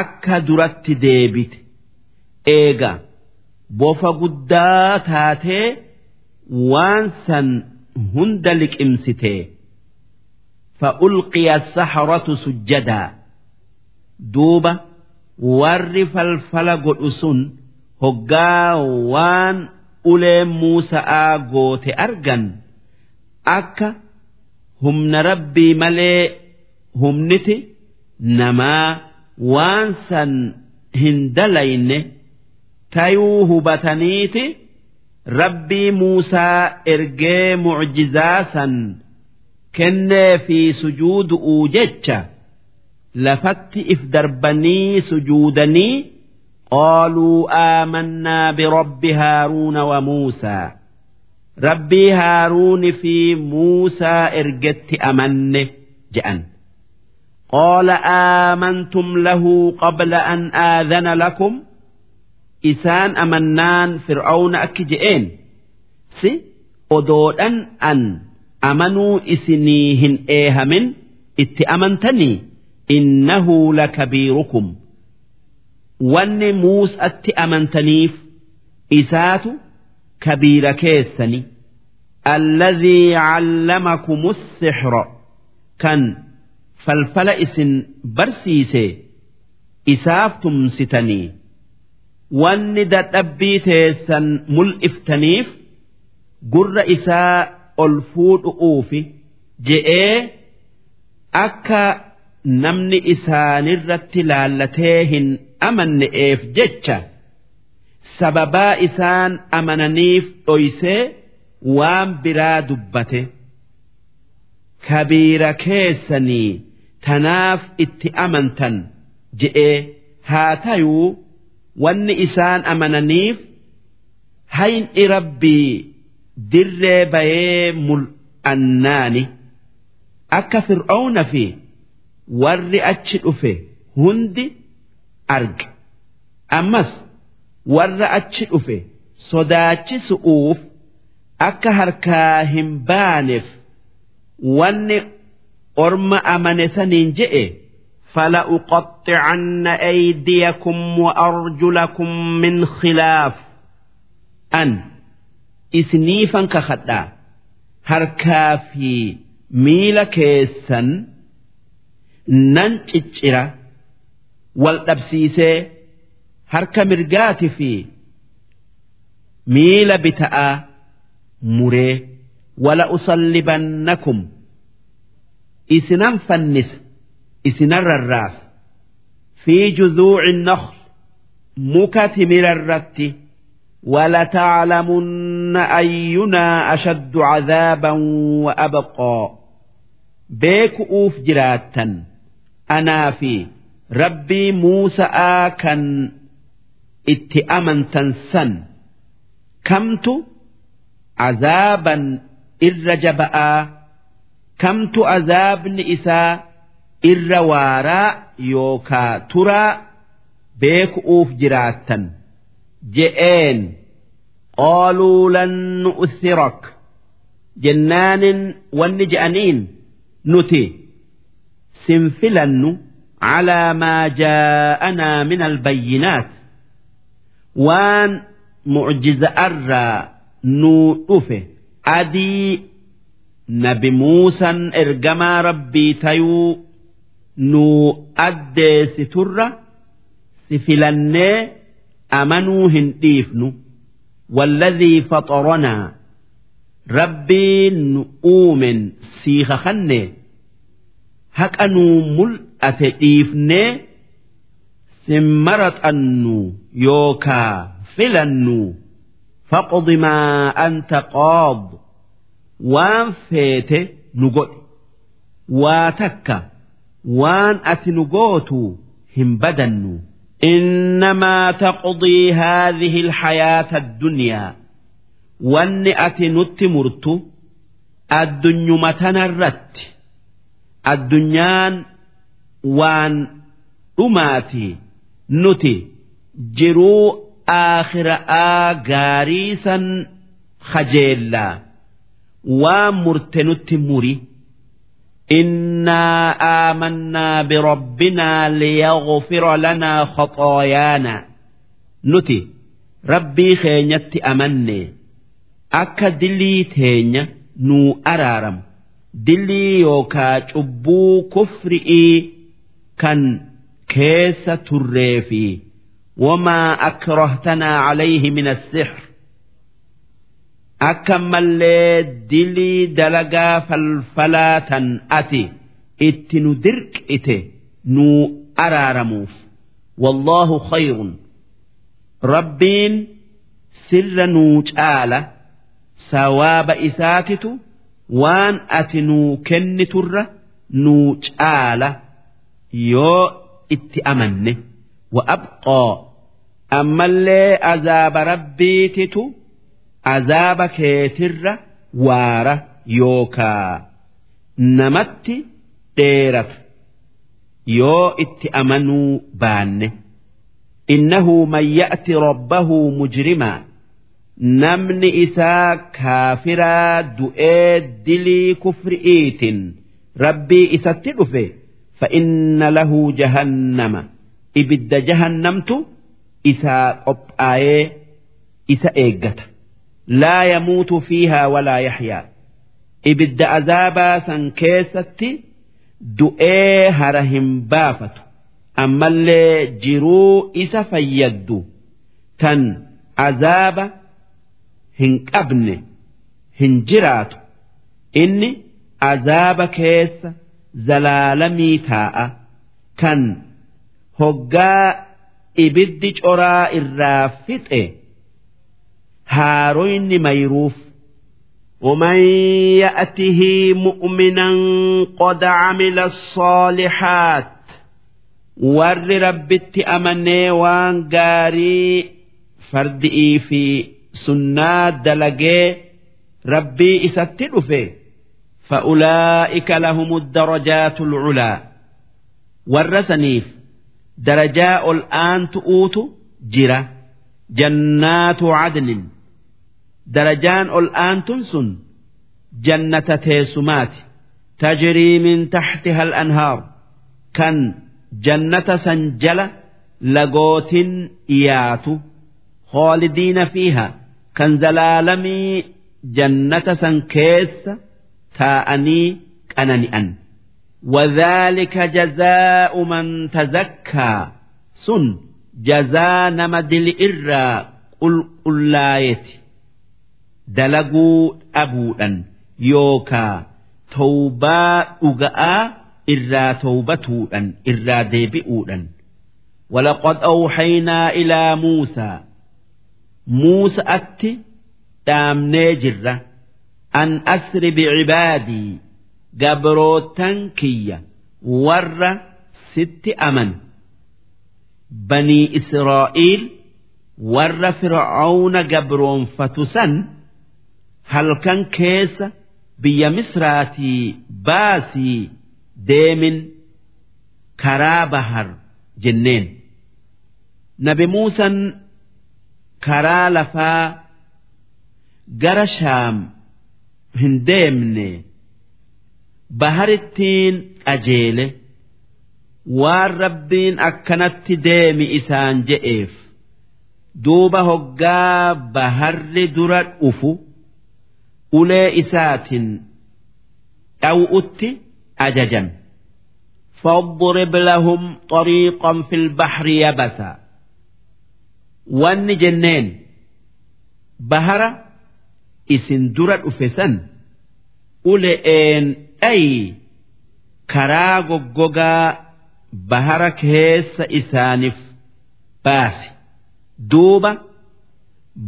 akka duratti deebite. Eega bofa guddaa taatee waan san hunda liqimsitee. فألقي السحرة سجدا دوبة ور فالفلق أسن هقا وان أولي موسى آغوت أرجن أكا هم ربي ملي هم نتي نما وان سن هندلين تيوه بتنيتي ربي موسى إرجي معجزاسا kennee fi sujuudu'uu jecha lafatti if darbanii sujuudanii qaaluu aamannaa birabbi haaruuna wa muusaa rabbii haaruuni fi muusaa ergetti amanne je'an قال آمنتم له قبل أن آذن لكم isaan amannaan fir'aawna akki je'een? Si odoodhan an amanuu isinii hin eehamin itti amantanii? Innahu lakabiirukum. Wanni muusatti amantaniif isaatu kabiira keessani. Alladhii callamakumus sixro. Kan falfala isin barsiise isaaf tumsitanii. Wanni dadhabbii teessan mul'iftaniif gurra isaa ol fuudhu'uufi je'ee akka namni isaanirratti laallatee hin amanne'eef jecha sababaa isaan amananiif dhoysee waan biraa dubbate. Kabiira keessanii tanaaf itti amantan je'ee haa tayuu wanni isaan amananiif hayni rabbii dirree bayee annaani akka fir'auna fi warri achi dhufe hundi arge. Ammas warra achi dhufe sodaachisu'uuf akka harkaa hin baaneef wanni orma amane saniin je'e فلأقطعن أيديكم وأرجلكم من خلاف an isniifan kakadhaa harkaa fi miila keessan nan ciccira wal dhabsiisee harka mirgaati fi miila bita'aa muree wala usallibannakum isinan fannisa isinan rarraasa fi juzuuci nakhl muka timirarratti ولتعلمن أينا أشد عذابا وأبقى بيك أوف جراتا أنا في ربي موسى آكن اتأمن تنسن كمت عذابا إرجبأ كمت عذاب إساء irra waaraa yookaa turaa beeku'uuf jiraattan je'een qaaluu lan nu'thirak jennaanin wanni je'aniin nuti sin filannu calaa maa jaa'anaa min albayyinaat waan mucjiza'arraa nuu dhufe adii nabi muusan ergamaa rabbii tayuu nuu addeessiturra si filannee amanuu hin dhiifnu. Walladhii faxaranaa rabbiin nu uumen siiha kanne haqa nuu mul'ate dhiifnee sin maraxannu yookaa filannu. Faqdi maa anta qaad waan feete nu godhe waa takka waan ati nu gootu hin badannu إنما تقضي هذه الحياة الدنيا wanni ati nutti murtu addunyuma tanarratti addunyaan waan dhumaati nuti jiruu aakhira'aa gaarii san kajeellaa waan murte nutti muri إنا آمنا بربنا ليغفر لنا خطايانا nuti rabbii keenyatti amanne akka dillii teenya nuu araaramu dillii yookaa cubbuu kufri'ii kan keessa turree fi wamaa akrahtanaa calayhi min assixr akka mallee dilii dalagaa falfalaa tan ati itti nu dirqite nuu araaramuuf. Wallaahu khayrun. Rabbiin sirra nuu caala sawaaba isaatitu waan ati nuu kenniturra nuu caala yoo itti amanne. Wa abqaa ammallee azaaba rabbiititu azaaba keetirra waara yookaa namatti dheerata yoo itti amanuu baanne innahu man ya'ti rabbahu mujrimaa namni isaa kaafiraa du'ee dilii kufri'iitin rabbii isatti dhufe فإن له جهنم إبد جهنمت إسا قبآيه إسا laa yamuutu fiihaa walaa yaxyaa ibidda azaabaa san keessatti du'ee hara hin baafatu ammallee jiruu isa fayyaddu tan azaaba hin qabne hin jiraatu inni azaaba keessa zalaalamii taa'a kan hoggaa ibiddi coraa irraa fixe. haaroyni mayruuf ومن يأته مؤمنا قد عمل الصالحات warri rabbitti amanee waan gaarii fardi'ii fi sunnaa dalagee rabbii isatti dhufe فأولئك لهم الدرجات العلى والرسنيف درجاء الآن تؤوت darajaan ol aantun sun jannata teessumaati. Tajrii min taxtiha al-anhaar kan jannata san jala lagootin dhiyaatu. Hoolidiina fiiha kan zalaalamii jannata san keessa taa'anii qanani'an. Wadhaalika jazaa'u man tazakkaa. Sun jazaa nama dili irraa qulqullaayeti دلقوا أبودا يوكا توبا أغاء إرى توبتودا إرى ديبئودا ولقد أوحينا إلى موسى موسى أتي دامني جرة أن أسر بعبادي قبروتن كية ور ست أمن بني إسرائيل ور فرعون قبرون فتسن halkan keessa biyya misraatii baasii deemin karaa bahar jenneen nabi muusan karaa lafaa gara shaam hin deemne baharittiin qajeele waan rabbiin akkanatti deemi isaan je'eef duuba hoggaa baharri dura dhufu. ulee isaatiin dhaw'utti ajajan فاضرب لهم طريقا في البحر يبسا وان جنين بهرة isin dura dhufe san ule'een dhayi karaa goggogaa bahara keessa isaaniif baase duuba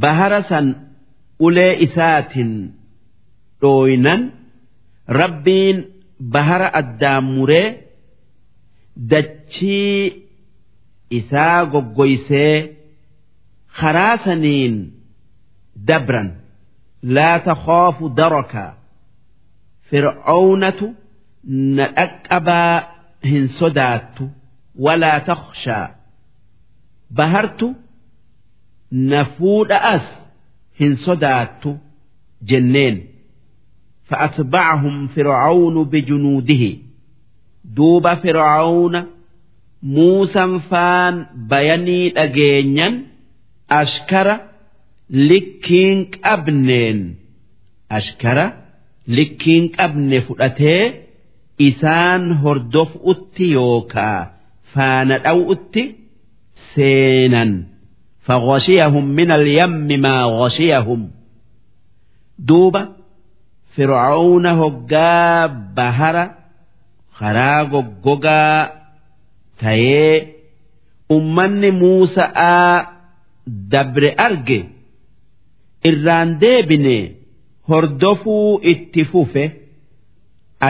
bahara san dhooyinan rabbiin bahara addaan muree dachii isaa goggoysee karaa saniin dabran. Laa takhoofu daraka. Fir'oownatu na dhaqqabaa hin sodaattu walaa takhshaa. Bahartu na fuudha as hin sodaattu jenneen. فأتبعهم فرعون بجنوده دوب فرعون موسى فان بيني أجينيا أشكر likkiin qabneen ashkara likkiin qabne fudhatee isaan hordofutti yookaa faana dhaw'utti seenan فغشيهم من اليم ما غشيهم دوبا Fir'aawna hoggaa bahara karaa goggogaa ta'ee ummanni Muusa'aa dabre arge irraan deebine hordofuu itti fufe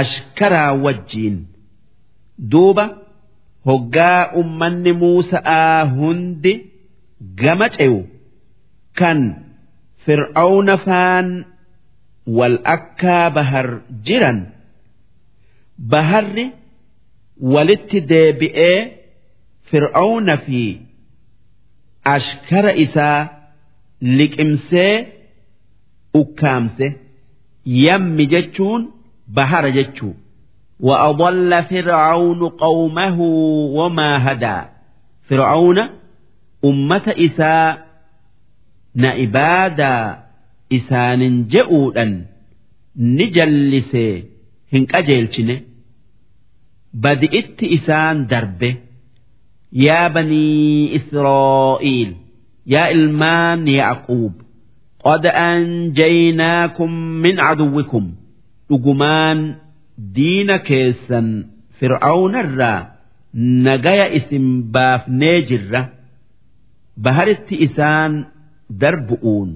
ashkaraa wajjiin duuba hoggaa ummanni Muusa'aa hundi gama ce'u kan fir'aawna faan. wal akkaa bahar jiran baharri walitti deebi'ee fir'aawna fi ashkara isaa liqimsee ukkaamse yammi jechuun bahara jechuu وأضل فرعون قومه وما هدى فرعون أمة إساء نعبادا isaanin je'uudhan ni jallisee hin qajeelchine badi'itti isaan darbe yaa banii Israa'iil yaa ilmaan Yaaquub qad anjaynaakum min caduwwikum dhugumaan diina keessan fir'aawnarraa nagaya isin baafnee jirra baharitti isaan darbu'uun.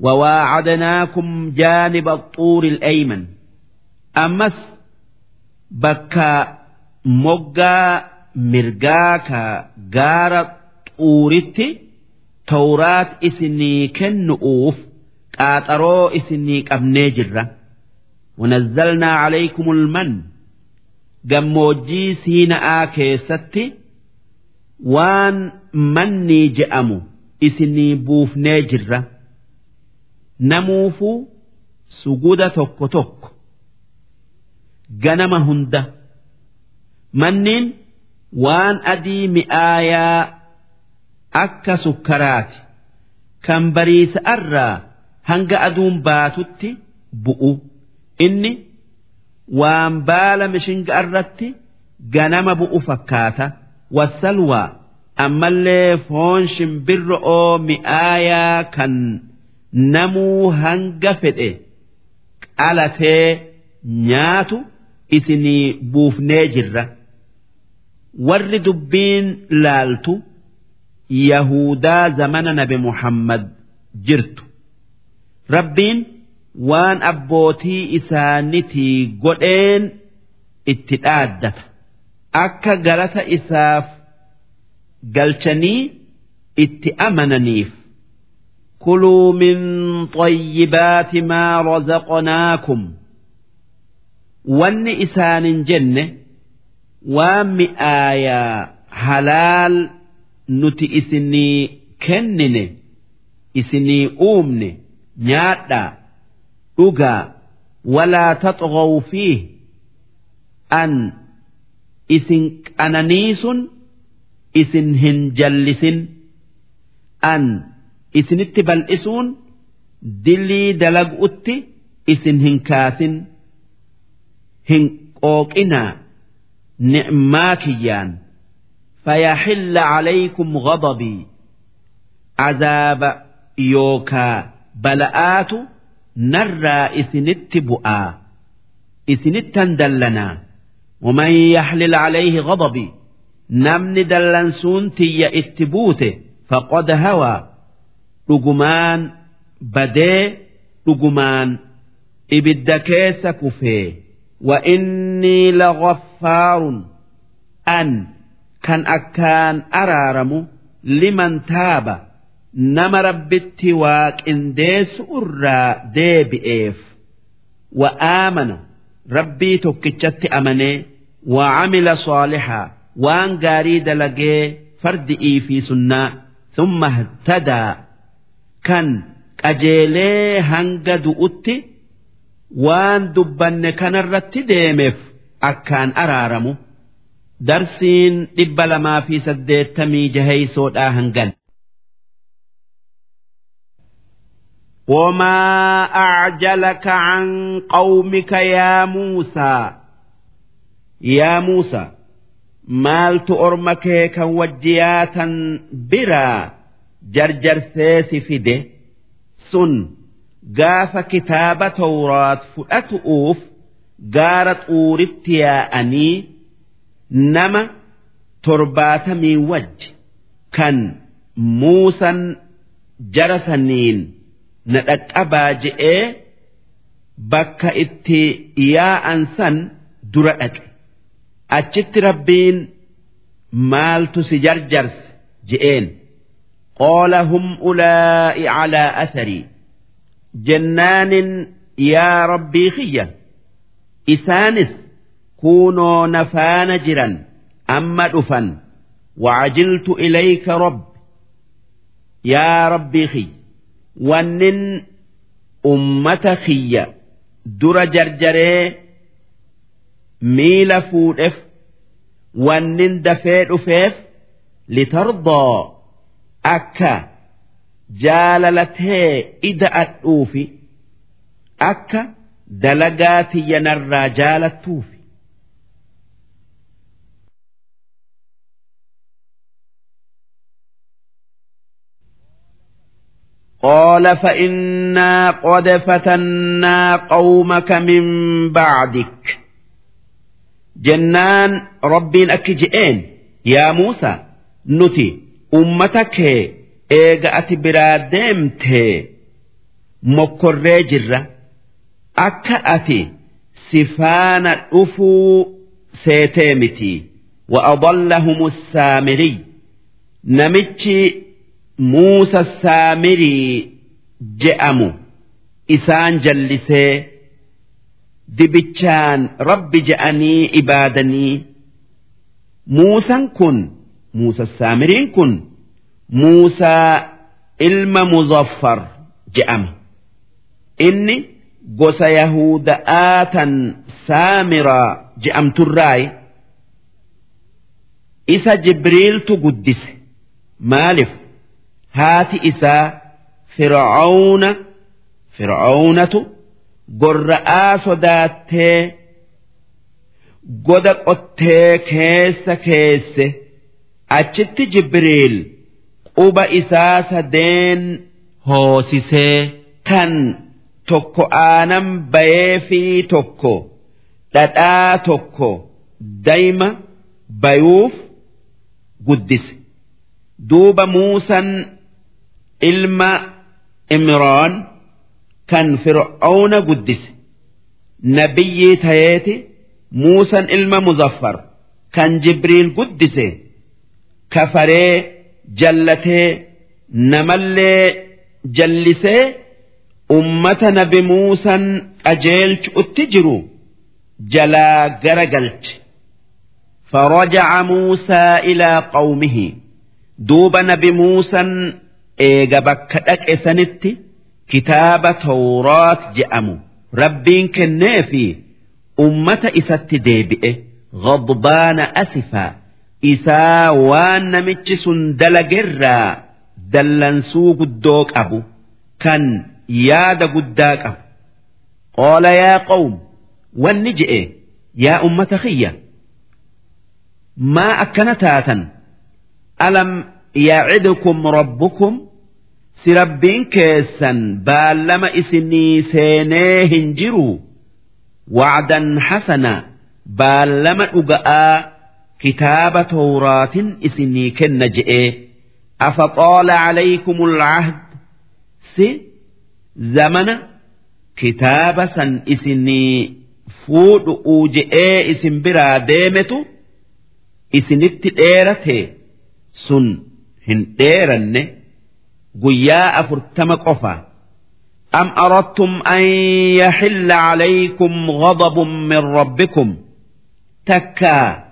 وواعدناكم جانب الطور الأيمن أمس بكا مجا مرجاكا جارت xuuritti tawraat isinii kennu'uuf qaaxaroo isinii qabnee jirra ونزلنا عليكم المن gammoojjii siina'aa keessatti waan mannii je'amu isinii buufnee jirra Namuufuu suguda tokko tokko. Ganama hunda. Manniin waan adii mi'aayaa akka sukkaraati. Kan bariisa'arraa hanga aduun baatutti bu'u. Inni waan baala mishinga irratti ganama bu'u fakkaata. Wasalwaa ammallee foon shimbirro'oo mi'aayaa kan namuu hanga fedhe qalatee nyaatu isinii buufnee jirra. Warri dubbiin laaltu yahudaa zamana nabi muhammad jirtu. Rabbiin waan abbootii isaanitii godheen itti dhaaddata. Akka galata isaaf galchanii itti amananiif kuluu min طيبات maa razaqnaakum wanni isaanin jenne waan mi'aayaa halaal nuti isinii kennine isinii uumne nyaadhaa dhugaa walaa taxghaw fiih an isin qananiisun isin hin jallisin an isinitti bal'isuun dilii dalagu'utti isin hin kaasin hin qooqinaa ni'maa kiyyaan فيحل عليكم غضبي عذاب يوكا بلآت narraa isinitti bu'aa isinittan dallanaa ومن يحلل عليه غضبي namni dallansuun tiyya itti buute faqad hawaa dhugumaan badee dhugumaan ibidda keessa kufee وإني لغفار أن كان أكان أرارم لمن تاب nama rabbitti waaqindeessu irraa deebi'eef wa'aamana rabbii tokkichatti amanee وعمل صالحا waan gaarii dalagee fardi'ii fi sunnaa thumma ihtadaa kan qajeelee hanga du'utti waan dubbanne kanarratti deemeef akkaan araaramu darsiin dhibba lamaa fi saddeettamii jaheysoodhaa hangan وما أعجلك عن قومك يا موسى يا موسى مالت أرمك كوجياتا برا jarjarsee si fide sun gaafa kitaaba tawraat fudhatu'uuf gaara xuuritti yaa'anii nama torbaatamii wajji kan muusan jara saniin na dhaqqabaa je'ee bakka itti yaa'an san dura dhaqe achitti rabbiin maaltu si jarjarse je'een. Qaala hum ulaa'i calaa atharii jennaanin yaa rabbii kiyya isaanis kuunoo nafaana jiran amma dhufan wacajiltu ilayka rabbi yaa rabbii kiyya wannin ummata kiyya dura jarjaree miila fuudheef wannin dafee dhufeef litardoo akka jaalalatee ida'adhuufi akka dalagaa tiyya narraa jaalattuufi. قال فإنا قد فتنا قومك من بعدك جنان ربين أكجئين يا موسى نتي أمتك إيغا أتبرادمت مكر جرة أكا أتي سفان أفو سيتيمتي وأضلهم السامري نمتي Muusa saamirii je'amu isaan jallisee dibichaan rabbi je'anii ibaadanii muusan kun muusa saamiriin kun muusaa ilma muzaffar je'ama. Inni gosa yahuda'aa tan saamiraa je'amturraayi isa jibriiltu guddise. Maaliif? Haati isaa fir'aawna fir'aawnatu gorra'aa sodaattee goda qottee keessa keesse achitti jibriil quba isaa sadeen hoosisee kan tokko aanan bayee fi tokko dhadhaa tokko dayma bayuuf guddise. Duuba muusan ilma imraan kan fir'auna guddise. Nabiyyii tayeeti muusan ilma muzaffar kan jibriil guddise kafaree jallatee namallee jallisee ummata nabi muusan qajeelchu'utti jiru jalaa gara galche فرجع موسى إلى قومه دوب نبي موسى إيجا بكتك إسنتي كتاب توراة جأمو ربين كنافي أمة إسات ديبئه غضبان أسفا isaa waan namichi sun dalagerraa dallansuu guddoo qabu kan yaada guddaa qabu. Qoola yaa qawm wanni je'e yaa ummata kiyya maa akkana taatan? Alam yaacidukum rabbukum? Si rabbiin keessan baallama isinii seenee hin jiru? Wacdan hasanaa baallama dhuga'aa أقاء كتاب توراة إسني كنجئ أفطال عليكم العهد سي زمن كتاب سن إسني فود أوجئ إسن برا ديمتو isinitti dheerate sun hin dheeranne guyyaa afurtama qofa am aradtum an yaxilla calaykum ghadabun min rabbikum takkaa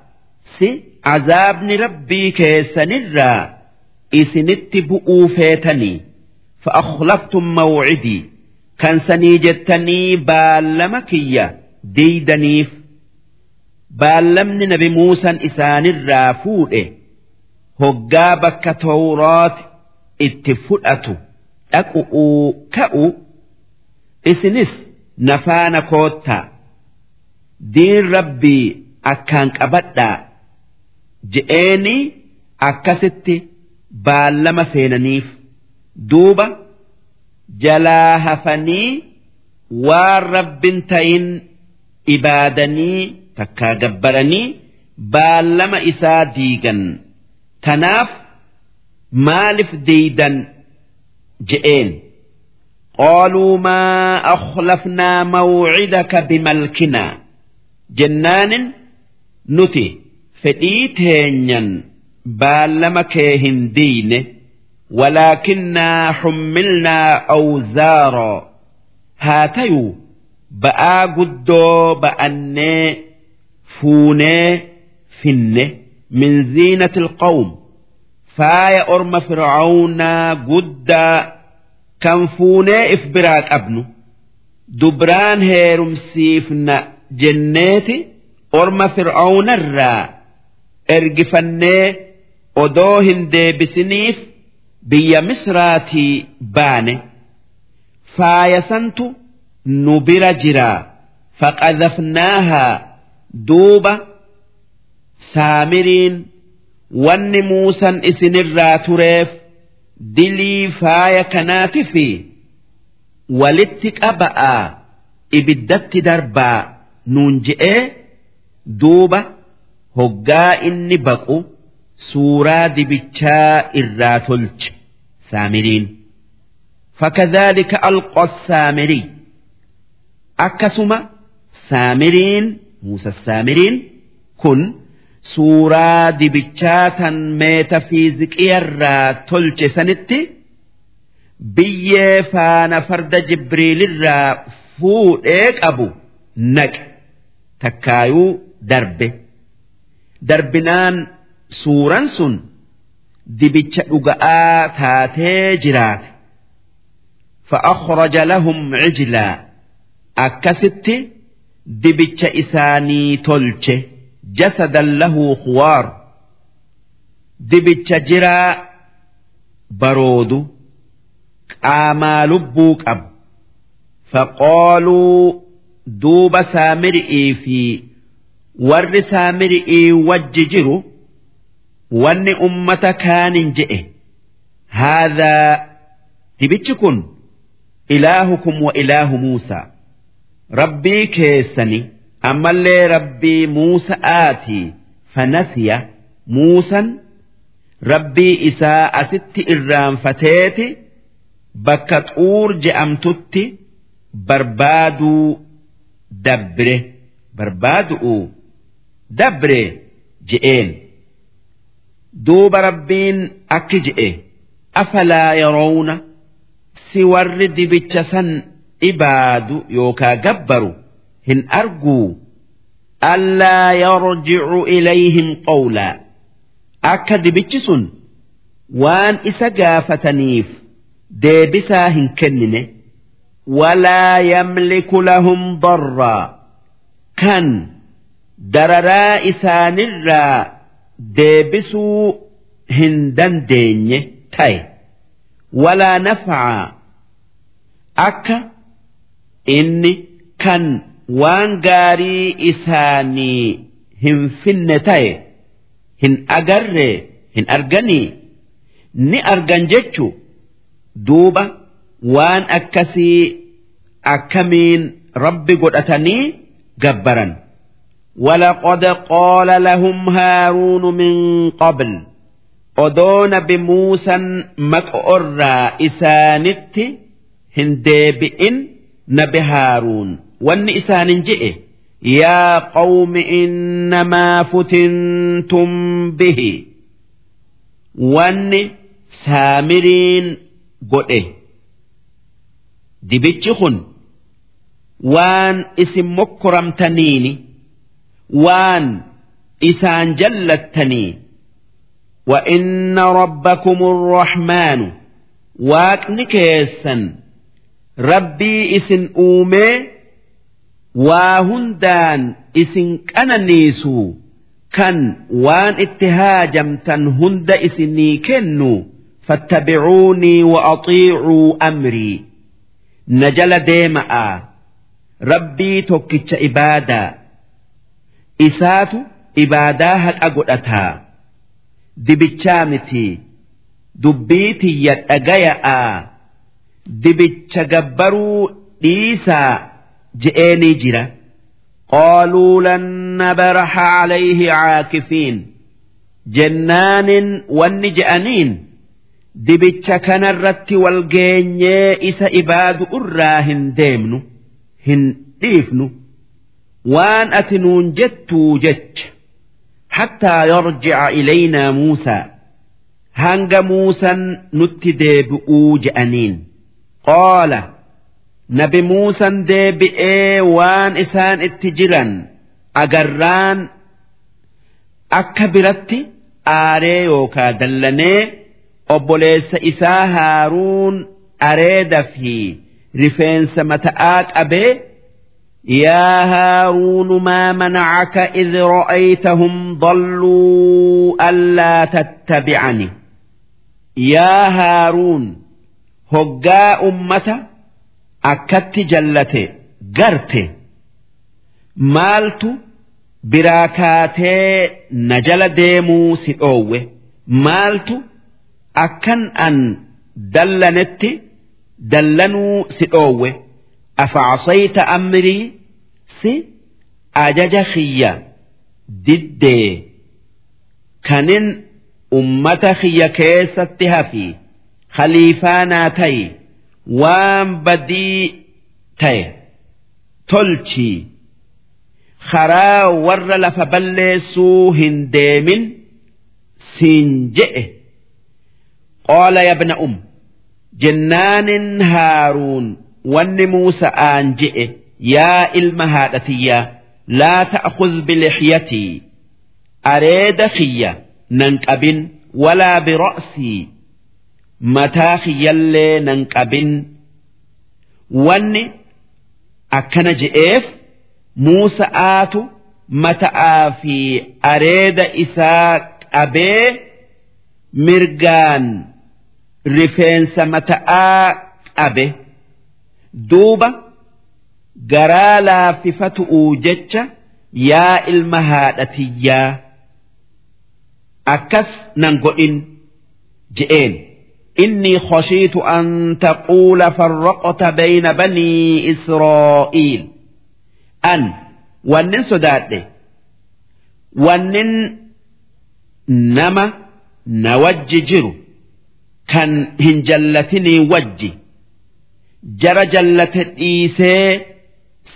ammas azaabni rabbii keessanirraa isinitti bu'uu feetanii fa'akhlaftum mawcidii kan sanii jettanii baallama kiyya diidaniif. Baallamni nabi muusan isaanirraa fuudhe hoggaa bakka tawraat itti fudhatu dhaqu'uu ka'u isinis nafaana koottaa. Diin rabbii akkaan qabadhaa. Je'eeni akkasitti baallama seenaniif duuba jalaa hafanii waan rabbin ta'in ibaadanii takkaa gabbaranii baallama isaa diigan. Tanaaf maaliif diidan je'een? Qaaluu maa akhlafnaa mawcidaka bimalkinaa. Jennaanin nuti fedhii teenyan baallama kee hin diine walaakinnaa xummilnaa awzaaroo haa tayuu ba'aa guddoo ba'annee fuunee finne min ziinati alqawm faaya orma fircawnaa guddaa kan fuunee if biraa qabnu. Dubraan heerumsiifna jenneeti orma fircawnarraa ergifannee odoo hin deebisiniif biyya misraatii baane faayasantu nu bira jiraa faqadafnaahaa duuba saamiriin wanni muusan isinirraa tureef dilii faaya kanaati fi walitti qaba'aa ibiddatti darbaa nuun je'ee duuba. Hoggaa inni baqu suuraa dibichaa irraa tolche. Saamiriin. Fakadhaalika alqa saamirii akkasuma saamiriin muusa saamiriin kun suuraa dibichaa tan meetafiiziqiyarraa tolche sanitti biyyee faana farda jibriilirraa fuudhee qabu naqe. Takkaayuu darbe darbinaan suuran sun dibicha dhuga'aa taatee jiraate فأخرج لهم عجلا أكست دبتش إساني تلش جسدا له خوار دبتش جرا برود قاما لبوك أب فقالوا دوب سامرئي في warri saamiri'ii wajji jiru wanni ummata kaanin je'e haadhaa dibichi kun ilaahukum wa ilaahu muusaa rabbii keessani ammallee rabbii muusa'aatii fanasiya muusan rabbii isaa asitti irraanfateeti bakka xuur je'amtutti barbaaduu dabbire barbaadu'u. dabre je'een. Duuba rabbiin akki je'e. Afalaa yeroowna si warri dibicha san ibaadu yookaa gabbaru hin arguu allaa yarjicu ilayhim qawlaa. Akka dibichi sun waan isa gaafataniif deebisaa hin kennine. Walaa yamliku lahum darraa. Kan dararaa isaanirraa deebisuu hin dandeenye ta'e. Walaa nafcaa akka inni kan waan gaarii isaanii hin finne ta'e hin agarre hin arganii ni argan jechu duuba waan akkasii akkamiin rabbi godhatanii gabbaran ولقد قال لهم هارون من قبل أدون بموسى مكأرى إسانت هندبئن نبي هارون وان إسان جئ يا قوم إنما فتنتم به وان سامرين قئ دبتشخن وان اسم مكرمتنيني وان إسان جلتني وإن ربكم الرحمن واكن كيسا ربي إسن أومي واهندان إسن كننيسو كان وان اتهاجمتن هند إسني كنو فاتبعوني وأطيعوا أمري نجل ديمأ ربي توكتش إبادا isaatu ibaadaa haqa godhataa. Dibichaa miti. Dubbii tiyya dhagaya'a. Dibicha gabbaruu dhiisaa je'eenii jira. Qaaluu lanna nabraha calayhi caakifiin. Jennaanin wanni je'aniin. Dibicha kanarratti walgeenyee isa ibaadu irraa hin deemnu hin dhiifnu. waan ati nuun jettuu jecha hattaa yarji'a ilaynaa muusaa. Hanga muusan nutti deebi'uu je'aniin. Qaala nabi muusan deebi'ee waan isaan itti jiran agarraan akka biratti aaree yookaa dallanee obboleessa isaa haaruun areeda fi rifeensa mata'aa qabee يا هارون ما منعك إذ رأيتهم ضلوا ألا تتبعني يا هارون هقا أمة أكت جلته قرته مالت براكاتي نجل ديمو سئوه مالت أكن أن دلنت دلنوا سئوه أفعصيت أمري؟ سي؟ أجج خيا ضد كنن أمة خيا كيس التهفي خليفانا تي. وان بدي تي. تلتي خرا ور لفبل سو هندام سنجئ. قال يا ابن أم جنان هارون. Wanni muusa'aan je'e yaa ilma haadhatiyyaa laa ta'khudh bilixyatii areeda kiyya nan qabin walaa bira'sii mataa kiyyallee nan qabin. Wanni akkana je'eef Muusa'aatu mata'aa fi areeda isaa qabee mirgaan rifeensa mata'aa qabe duuba garaa laaffifatu'uu jecha yaa ilma haadhatiyyaa akkas nan godhin je'een. إني خشيت أن تقول فرقت بين بني إسرائيل أن ونن سداد ونن نما نوجي جرو كان هنجلتني وجي jara jallate dhiisee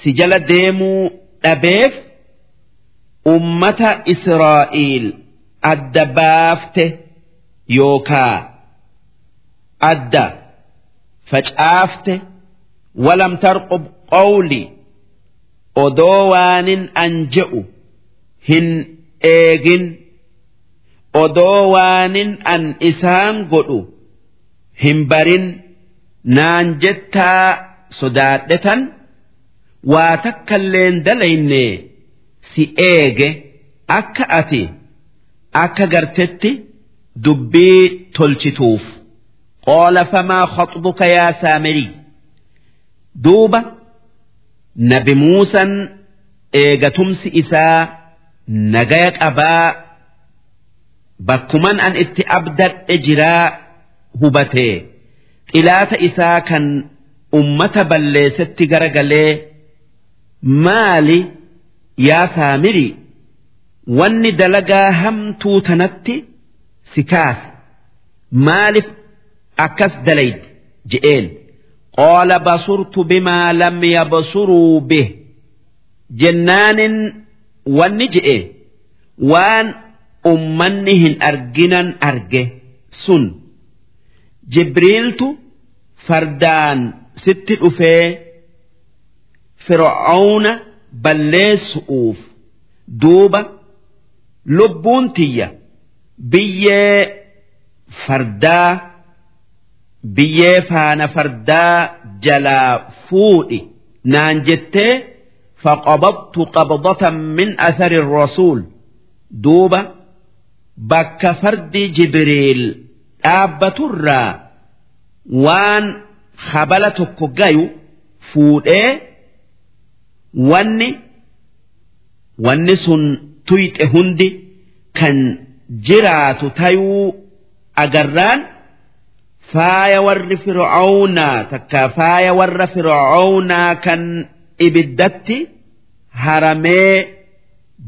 si jala deemuu dhabeef ummata Israa'iil adda baafte yookaa adda facaafte walam tarqub qawli odoo waanin an je'u hin eegin odoo waanin an isaan godhu hin barin. naan jettaa sodaadhetan waa takkalleen dalayne si eege akka ati akka gartetti dubbii tolchituuf. قال فما خطبك يا سامري دوبة نبي موسى إيغتمس إساء نجايك أبا بكمان أن اتأبدت إجراء هبته إلات إساء كان أمة بلست غرقلي مالي يا سامري واني دلقا هم توتنتي سكاس مالف akkas dalayd je'een qaala basurtu bimaa lam yabsuruu bih jennaanin wanni je'e waan ummanni hin arginan arge sun jibriiltu fardaan sitti dhufee fir'auna balleessu'uuf duuba lubbuun tiyya. Biyyee fardaa biyyee faana fardaa jalaa fuudhi. Naan jettee faqabadtu qabdatan min athari rasuul. Duuba bakka fardi jibriil dhaabbaturraa waan habala tokko gayu fuudhee wanni wanni sun tuyxe hundi kan jiraatu tayuu agarraan faaya warri fir'aawnaa takka faaya warra fir'aawnaa kan ibiddatti haramee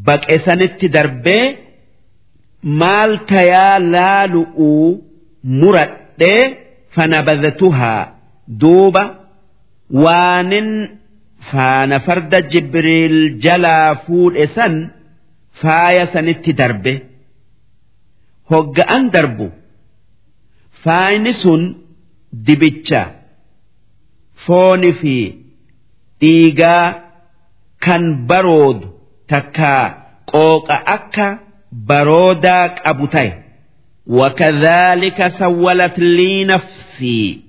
baqesanitti darbee maal tayaa laalu'uu muradhee fanabadatuhaa duuba waanin faana farda jibriil jalaa fuudhe san faaya sanitti darbe hogga'an darbu. faayni sun dibicha fooni fi dhiigaa kan baroodu takka qooqa akka baroodaa qabu ta'e wakadhaalika sawwalat lii nafsii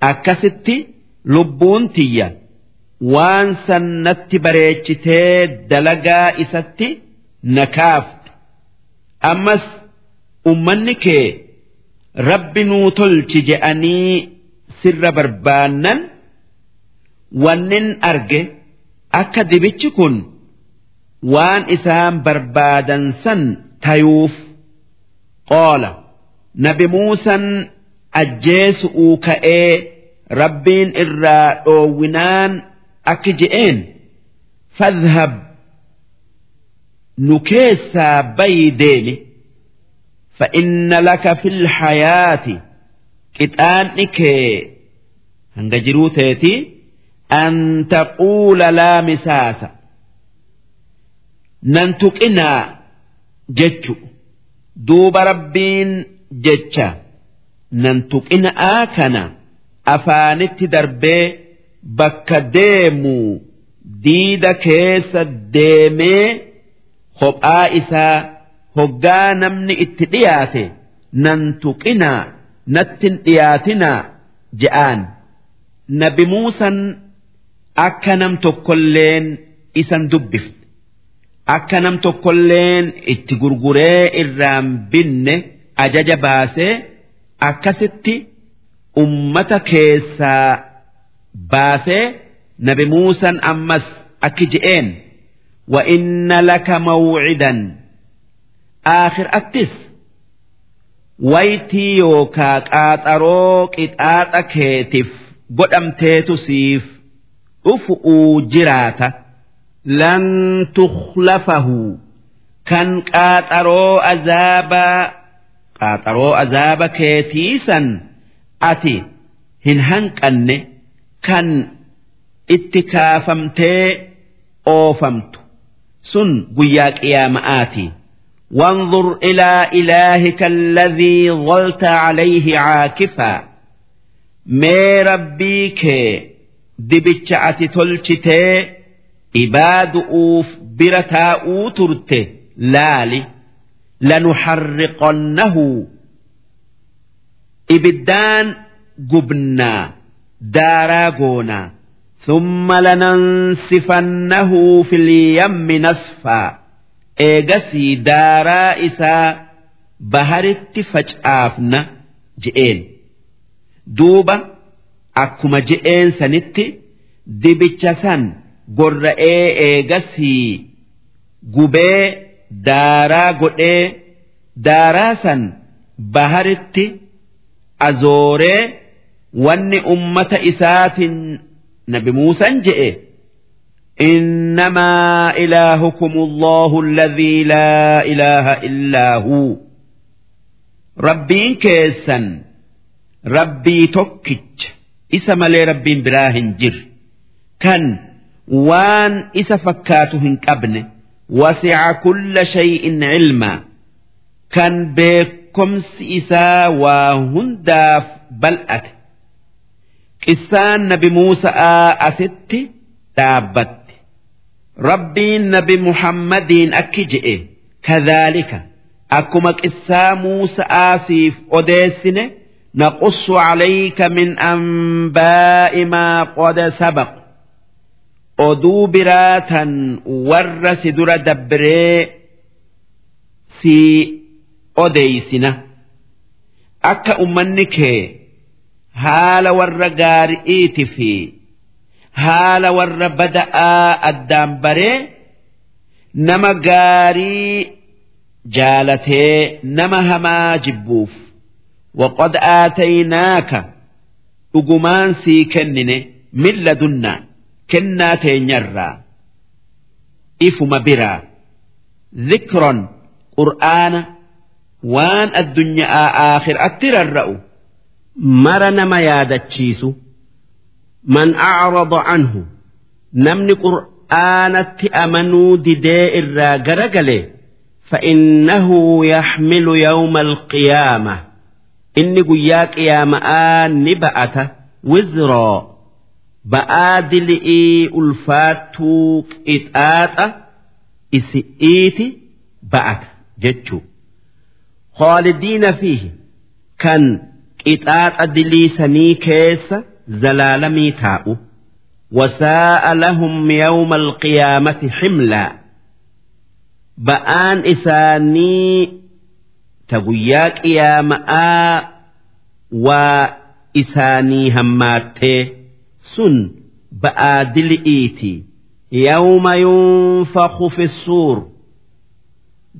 akkasitti lubbuun tiyya waan sannatti bareechitee dalagaa isatti nakaafte ammas ummanni kee rabbi nuu tolchi je'anii sirra barbaannan wannin arge akka dibichi kun waan isaan barbaadan qaala nabi muusan ajjeesu'uu ka'ee rabbiin irraa dhoowwinaan akki je'een fadhab nu keessaa bayi deemi fa'inna laka fil hayaati qixaanni kee hanga jiruu teeti an taquula laa misaasa nan. duuba rabbiin jecha nan tuqinaa kana afaanitti darbee bakka deemuu diida keessa deemee hophaa isaa hoggaa namni itti dhiyaate nan tuqinaa nattin dhiyaatinaa je'aan nabi muusan akka nam tokkolleen isan dubbifte. akka nam tokkolleen itti gurguree irraan binne ajaja baasee akkasitti ummata keessaa baasee nabi Muusan ammas akki je'een wa inna laka maw'idan aakhir attis waytii yookaa qaaxaroo qixaaxa keetiif godhamteetu siif dhufu'uu jiraata. lan tukhlafahu kan qaaxaroo azaabaa qaaxaroo azaaba keetiisan ati hin hanqanne kan itti kaafamtee oofamtu sun guyyaa qiyaama'aati. وانظر إلى إلهك الذي ظلت عليه عاكفا مي ربيك دبتش أتتلشتي إباد أوف برتا أوترت لالي لنحرقنه إبدان قبنا داراغونا ثم لننسفنه في اليم نسفا eegasii daaraa isaa baharitti faccaafna je'een duuba akkuma je'een sanitti dibicha san gorra'ee eegasii gubee daaraa godhee daaraa san baharitti azooree wanni ummata isaatiin nabi muusan je'e. إنما إلهكم الله الذي لا إله إلا هو ربين كيسا ربي توكج إسا لي ربين براهن جر كان waan isa fakkaatu hin qabne wasi'a kulla shay'in ilmaa kan beekomsi isaa waa hundaaf bal'ate. Qissaan nabi Muusaa asitti dhaabbatte. Rabbiin nabi Muhammadiin akki je'e kadhaalika akkuma qissaa Muusaa siif odeessine naqussu calayka min anbaa'i maa qod sabaq. Oduu biraatan warra si dura dabbiree si odeysina akka ummanni kee haala warra gaari'iiti fi haala warra bada'aa addaan baree nama gaarii jaalatee nama hamaa jibbuuf. Waqad aataynaaka dhugumaan sii kennine min ladunnaa kennaa teenyarraa ifuma biraa dhikron qur'aana waan addunyaa aakhiraatti rarra'u mara nama yaadachiisu من أعرض عنه نمني قرآنة أمنوا دداء الراجرجلي فإنه يحمل يوم القيامة إني قياك يا مآن نبأت وزرا ba'aa dil'ii ulfaattuu qixaaxa isi'iiti ba'ata jechuu. Hoolidiina fiihi kan qixaaxa diliisanii keessa zalaalamii taa'u. Wasaa'a lahum yawma alqiyaamati ximlaa. Ba'aan isaanii ta guyyaa qiyaama'aa waa isaanii hammaattee سن بآدل إيتي يوم ينفخ في الصور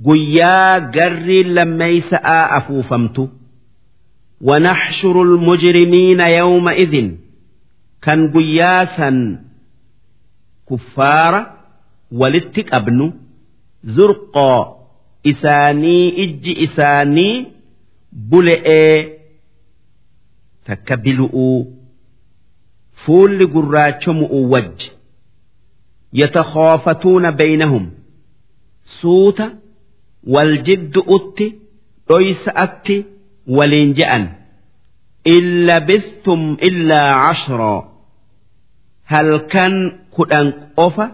قيا قري لما يسأ أفوفمتو ونحشر المجرمين يومئذ كان قياسا كفار ولتك أبنو زرقا إساني إج إساني بلئ تكبلؤ fuulli gurraachomu'u wajji yatakoofatuuna beeynahum suuta wal jiddu'utti dhoysa'atti waliin je'an. Illa bistum illaa cashroo halkan kudhan qofa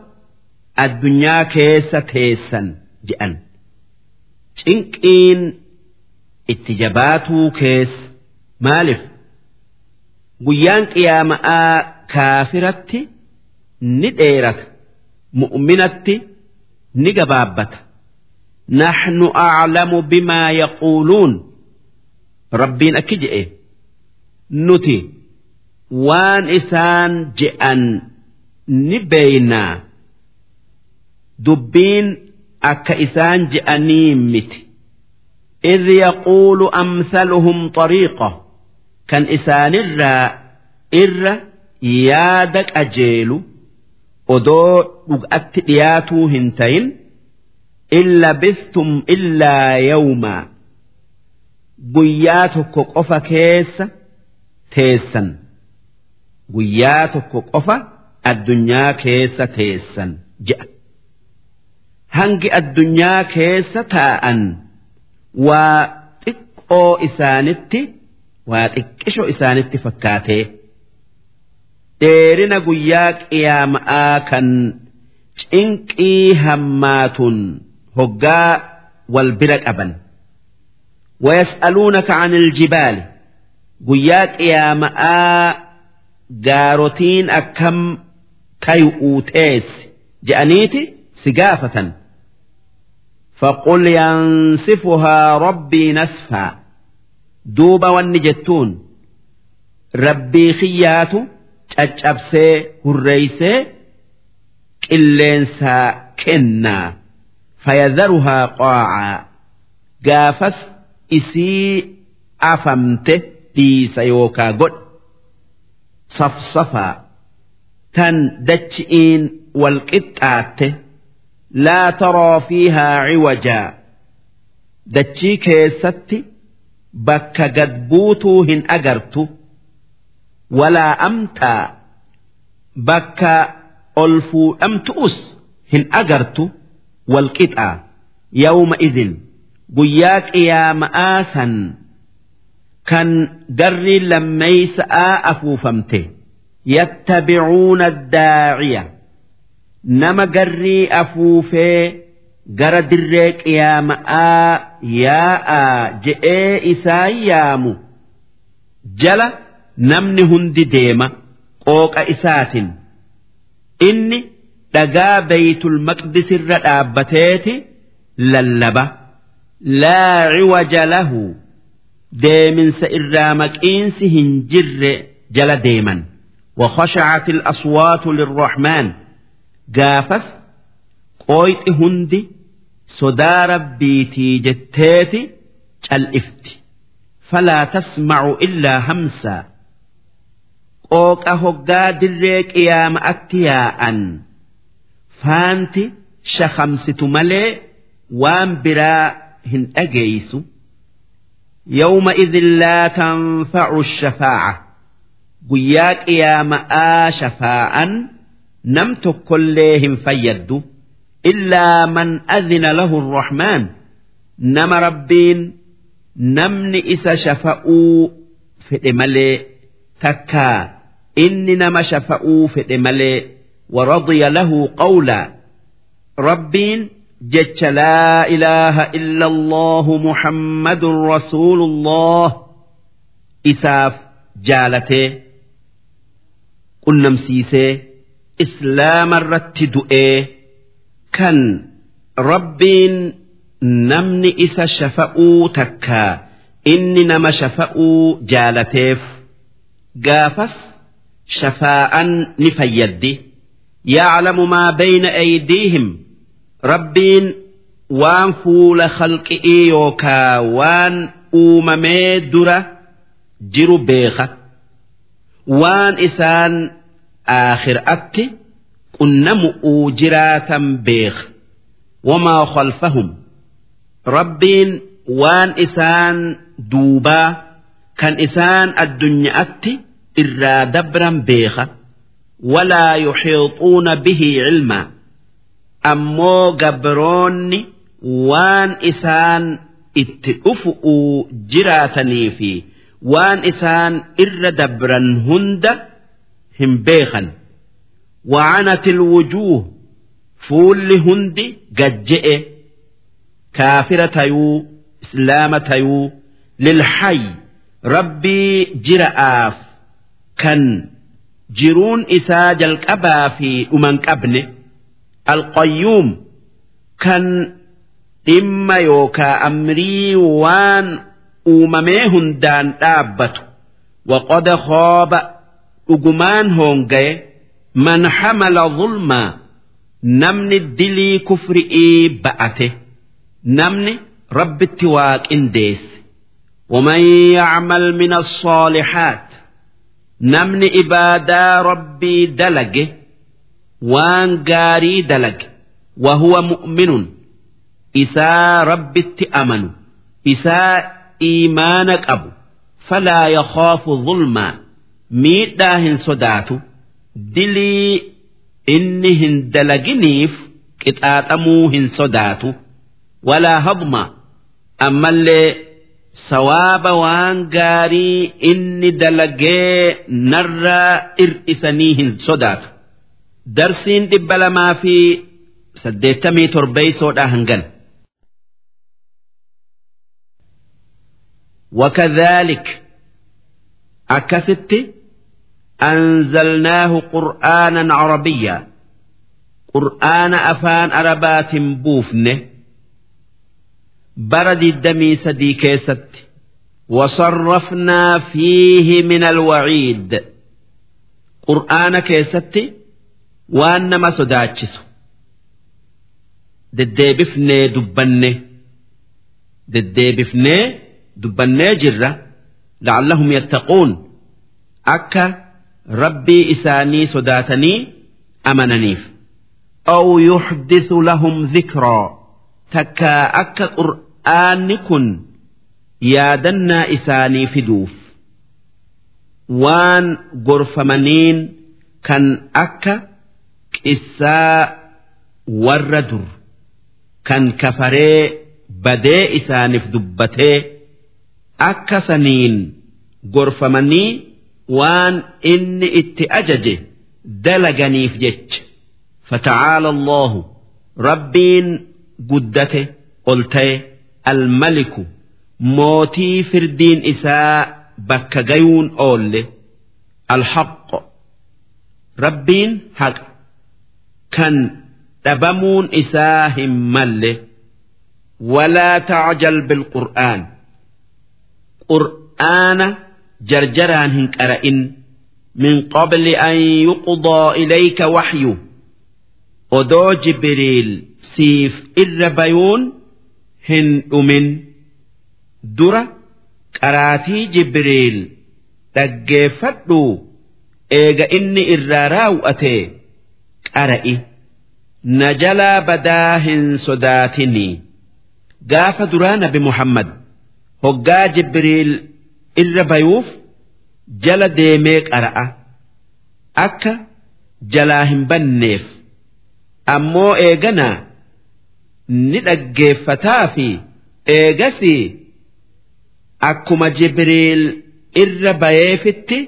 addunyaa keessa teessan je'an. Cinqiin itti jabaatuu keessa maaliif? guyyaan qiyaama'aa kaafiratti ni dheerata mu'minatti ni gabaabbata نحن أعلم بما يقولون ربين أكجئ نتي وان إسان جئن نبينا دبين أك إسان جئني مت إذ يقول أمثلهم طريقة kan isaanirraa irra yaada qajeelu odoo dhugaatti dhiyaatuu hin ta'in illa bistum illaa yawmaa guyyaa tokko qofa keessa teessan guyyaa tokko qofa addunyaa keessa teessan je'a. hangi addunyaa keessa taa'an waa xiqqoo isaanitti waa xiqqishoo isaanitti fakkaatee dheerina guyyaa qiyaama'aa kan cinqii hammaatun hoggaa wal bira qaban ويسألونك عن الجبال guyyaa qiyaama'aa gaarotiin akkam tayu'uu teessi je'aniiti si gaafatan فقل ينسفها ربي نسفا duuba wanni jettuun rabbii xiyyaatu caccabsee hurreeysee qilleensaa kennaa fayyadaruhaa qo'aa gaafas isii afamte dhiisa yookaa godha safsafaa tan dachi'iin wal qixxaatte laa taroo fiihaa ciwajaa dachii keessatti. Bakka gad buutuu hin agartu walaa amtaa bakka ol fuudhamtu'us hin agartu walqixaa yawma idin guyyaa qiyaama'aa san kan garri lammeeysa'aa afuufamte. Yattabicuuna daaciya nama garrii afuufee gara dirree qiyaama'aa yaa'aa je'ee isaan yaamu jala namni hundi deema qooqa isaatin inni dhagaa beeytul maqdisirra dhaabbateeti lallaba laa ciwaja lahu deeminsa irraa maqiinsi hin jirre jala deeman وخشعت الأصوات للرحمن قافس قويت هندي صدا ربيتي جتيتي الإفت فلا تسمع إلا همسا qooqa hoggaa dirree qiyaama atti yaa'an faanti shakamsitu malee waan biraa hin dhageeysu yawma idin laa tanfacu shafaaca guyyaa qiyaama'aa shafaa'an nam tokkollee hin fayyaddu illaa man adina lahu arrahmaan nama rabbiin namni isa shafa'uu fedhe malee takkaa inni nama shafa'uu fedhe malee waradiya lahu qawlaa rabbiin jecha laa ilaaha illa allahu muhammadun rasuulullah isaaf jaalatee qunnamsiisee islaama irratti du'ee kan rabbiin namni isa shafa'uu takkaa inni nama shafa'uu jaalateef gaafas shafaa'an ni fayyaddi ya'lamu maa bayna aydiihim rabbiin waan fuula khalqi'ii yookaa waan uumamee dura jiru beeka waan isaan aakhiraatti qunnamu'uu jiraatan beeka wamaa khalfahum rabbiin waan isaan duubaa kan isaan addunyaatti irraa dabran beeka walaa yuxiixuuna bihi cilmaa ammoo gabroonni waan isaan itti dhufu'uu jiraatanii fi waan isaan irra dabran hunda hin beekan وعنت الوجوه فول هندي قجئ كافرة يو إسلامة يو للحي ربي جرآف كان جرون إساج الكبا في أمان كابني القيوم كان إما يوكا أمري وان أممي دان آبتو وقد خاب أجمان هونجي من حمل ظلما نمن الدلي كفر بأته. نمن رب التواك إنديس. ومن يعمل من الصالحات نمن إبادة ربي دلق وان قاري دلق وهو مؤمن. إساء رب التأمن إساء إيمانك أبو فلا يخاف ظلما. ميت داهن صداته dilii inni hin dalaginiif qixaaxamuu hin sodaatu walaa hadma ammallee sawaaba waan gaarii inni dalagee narraa ir'isanii hin sodaatu darsiin dhibba lamaa fi saddeettamii torbeeysoodha hangan وكذلك أكست أنزلناه قرآنا عربيا. قرآن أفان أربات بوفنه. برد الدمي سدي كيست. وصرفنا فيه من الوعيد. قرآن كيست. وأنما سداتشس دديبفني دبني دديبفني dubbannee jirra la'allahum yattaquun akka rabbii isaanii sodaatanii amananiif. Aw yuxdisu lahum dhikraa takkaa akka qur'aanni kun yaadannaa isaanii fiduuf. Waan gorfamaniin kan akka qissaa warra dur kan kafaree badee isaaniif dubbatee akka saniin gorfamanii waan inni itti ajaje dalaganiif jecha. Fata'aala allahu rabbiin guddate ol ta'e almaliku mootii firdiin isaa bakka gayuun oolle alhaq rabbiin haqa kan dhabamuun isaa hin malle. Walaa tacjal bilqur'aan qur'aana jarjaraan hin qara'in min qabli an yuqdaa ilayka waxyu odoo jibriil siif irra bayuun hin dhumin. Dura qaraatii jibriil dhaggeeffadhu. Eega inni irraa raawwate qara'i. Na jalaa badaa hin sodaatinii gaafa duraa nabi muhammad hoggaa jibriil irra bayuuf jala deemee qara'a akka jalaa hin banneef. Ammoo eegana ni dhaggeeffataa fi eegasi akkuma jibriil irra bayeefitti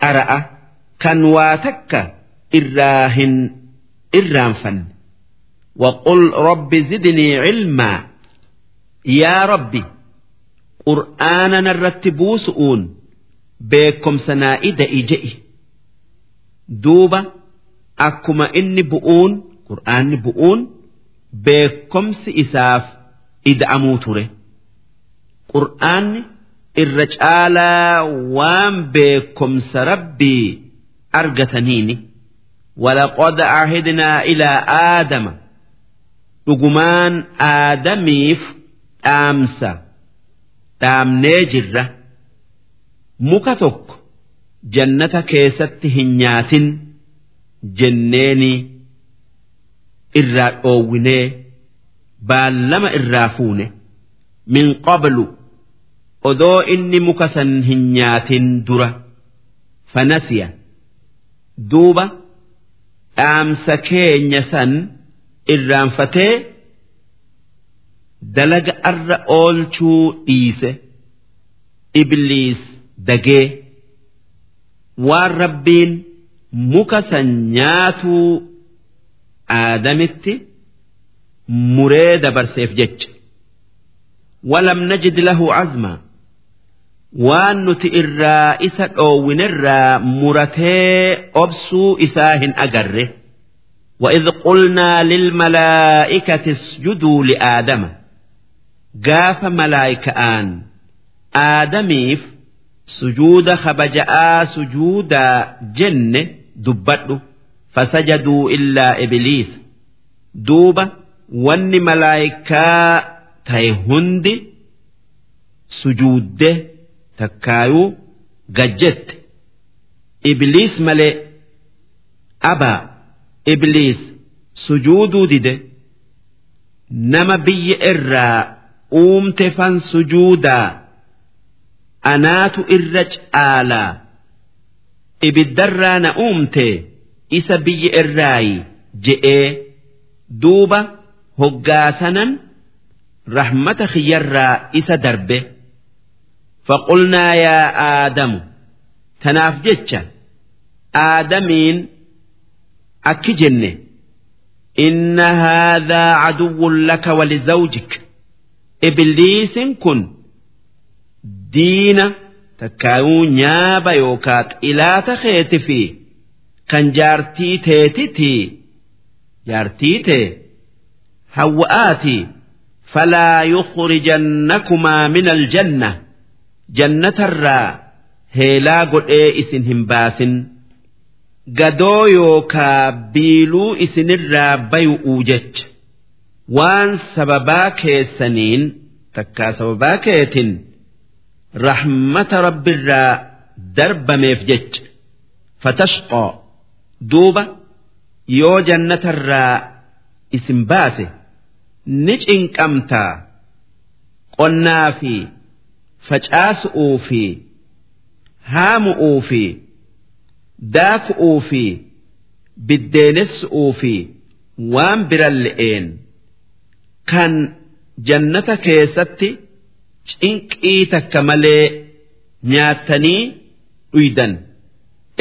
qara'a kan waa takka irraa hin irraanfanne. Waqul rabbi zidnii cilmaa yaa rabbi يا ربي قرآنا نرتبوسؤون بكم سنائد إجئي دوبا أكما إني بؤون قرآن بؤون بكم إساف إدعمو تره قرآن الرجالة وام بكم سربي أرجتنيني ولقد عهدنا إلى آدم dhugumaan aadamiif dhaamsa Dhaamnee jirra. Muka tokko jannata keessatti hin nyaatin jenneeni irraa dhoowwinee baallama irraa fuune. Min qablu odoo inni muka san hin nyaatin dura. Fanasiya duuba dhaamsa keenya san irraanfatee dalaga arra oolchuu dhiise ibliis dagee waan rabbiin muka san nyaatuu aadamitti muree dabarseef jecha walam najid lahu cazmaa waan nuti irraa isa dhoowwinirraa muratee obsuu isaa hin agarre وإذ قلنا للملائكة اسجدوا لآدم gaafa malaayika'aan aadamiif sujuuda kabaja'aa sujuudaa jenne dubbadhu fasajaduu illaa ibliisa. Duuba wanni malaayikaa ta'e hundi sujuudde takkaayuu gajjette. Ibliis malee abaa ibliis sujuuduu dide nama biyya irraa uumte fan sujuudaa. Anaatu irra caalaa ibiddarraa na uumte isa biyya irraayi je'ee duuba hoggaasanan rahmata khiyyarraa isa darbe. Faqulnaa yaa aadamu tanaaf jecha aadamiin akki jenne inna haadhaa caduwwun laka walizawjik ibliisiin kun diina takkaayuu nyaaba yookaa xilaata keeti fi kan jaartii teetitii jaartii tee hawwa'aatii falaa yukhrijannakumaa min aljanna jannatarraa heelaa godhee isin hin baasin. Gadoo yookaa biiluu isinirraa bayu'uu jecha. Waan sababaa keessaniin takkaa sababaa keetin rahmata rabbiirraa darbameef jecha fatashqoo duuba yoo jannatarraa isin baase ni cinqamtaa qonnaa fi facaasu'uu fi haamu'uu fi daaku'uu fi biddeenessu'uu fi waan biran le'een kan jannata keessatti cinqii takka malee nyaatanii dhuydan.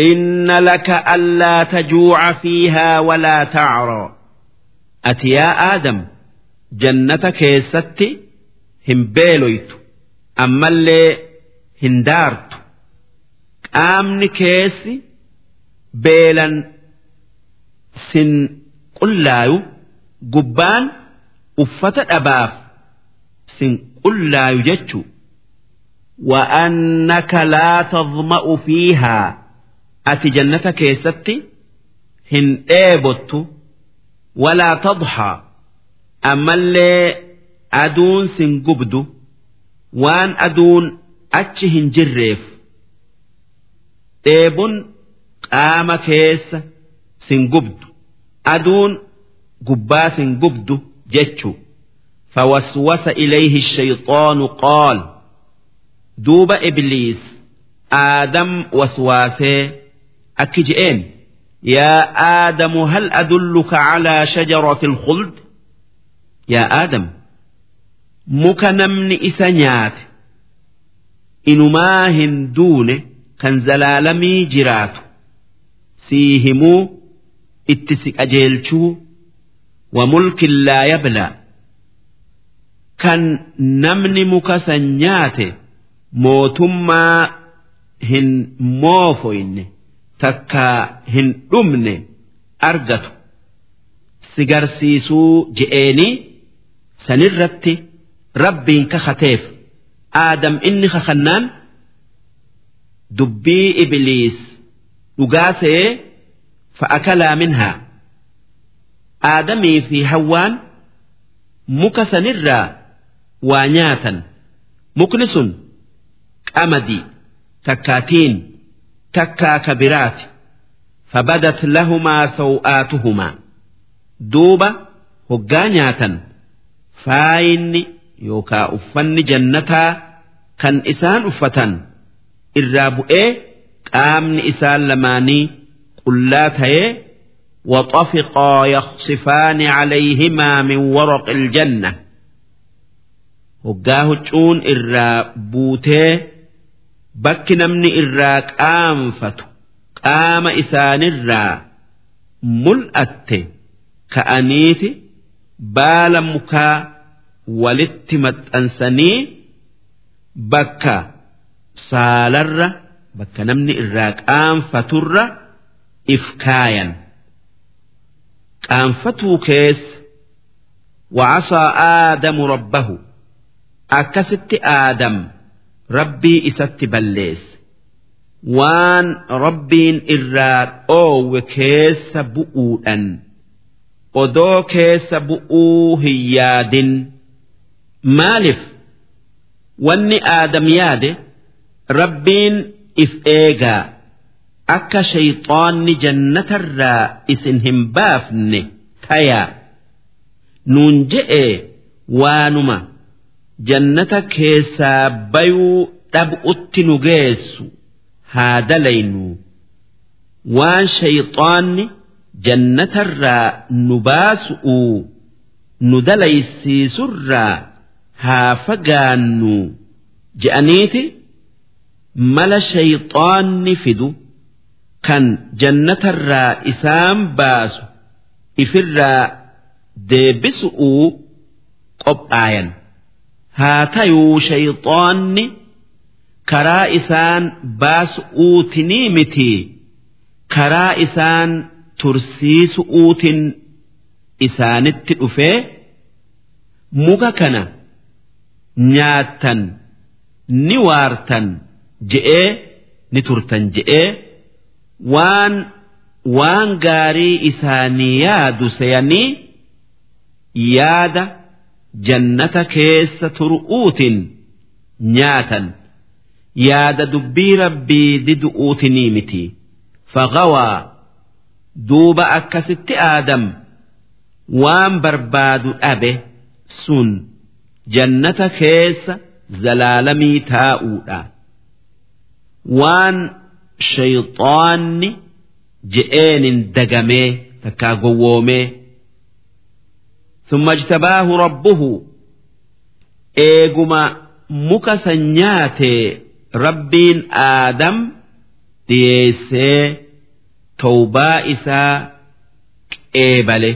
Inna laka allaa tajuuca fiihaa walaa tacroo. Ati yaa Aadam jannata keessatti hin beeloytu ammallee hin daartu. Qaamni keessi beelan sin qullaayu gubbaan. uffata dhabaaf sinqullaayu jechu wa'annaka laa tadma'u fiihaa ati jannata keessatti hin dheebottu walaa tadhaa ammallee aduun sin gubdu waan aduun achi hin jirreef dheebun qaama keessa sin gubdu aduun gubbaa sin gubdu. jechu. Fawaswasa ilayhi shayxaanu qaal. Duuba ibliis aadam waswaasee akki je'een yaa aadamu hal adulluka calaa shajarati alkhuld yaa aadam muka namni isa nyaate inumaa hin duune kan zalaalamii jiraatu. Sii himuu itti si qajeelchuu laa yablaa kan namni muka san nyaate mootummaa hin moofoyne takkaa hin dhumne argatu. Si garsiisuu je'eenii sanirratti rabbiin kakateef aadam inni kakannaan dubbii ibliis dhugaasee fa'akalaa minhaa aadamii fi hawwaan muka sanirraa waa nyaatan. Mukni sun qamadii takkaatiin takkaa kabiraati. Fabadat lahumaa saw'aatuhumaa. Duuba hoggaa nyaatan faayinni yookaa uffanni jannataa kan isaan uffatan irraa bu'ee qaamni isaan lamaanii qullaa ta'ee وطفقا يخصفان عليهما من ورق الجنة وقاه تشون إرا بوتي بك نمني إرا قامفت qaama isaanirraa mul'atte ka'aniiti baala mukaa walitti maxxansanii bakka saalarra bakka namni irraa qaanfaturra if kaayan qaanfatuu keessa wacasaa aadamu rabbahu akkasitti aadam rabbii isatti balleesse waan rabbiin irraa dhoowwe keessa bu'uudhan odoo keessa bu'uu hin yaadin maaliif wanni aadam yaade rabbiin if eegaa akka shayxaanni jannatarraa isin hin baafne tayaa nuun je'e waanuma jannata keessaa bayuu dhab'utti nu geessu. Haa dalaynu. Waan shayxaanni jannatarraa nu baasu'uu nu dalaysiisurraa haa fagaannu. Je'aniiti? Mala shayxaanni fidu kan jannatarraa isaan baasu ifirraa deebisu'uu qophaayan. haa tayuu shayxaanni karaa isaan baasu'uutinii miti karaa isaan tursiisu'uutin isaanitti dhufee muka kana nyaattan ni waartan je'ee ni turtan je'ee waan waan gaarii isaanii yaadu seeyanii yaada. jannata keessa turu'uutin nyaatan yaada dubbii rabbii didu'uutinii miti fagawaa duuba akkasitti aadam waan barbaadu dhabe sun jannata keessa zalaalamii taa'uudha waan shayxaanni je'eenin dagamee takkaa gowwoomee ثم اجتباه ربه eeguma muka sanyaate rabbiin aadam dhiyeessee tawbaa isaa qeebale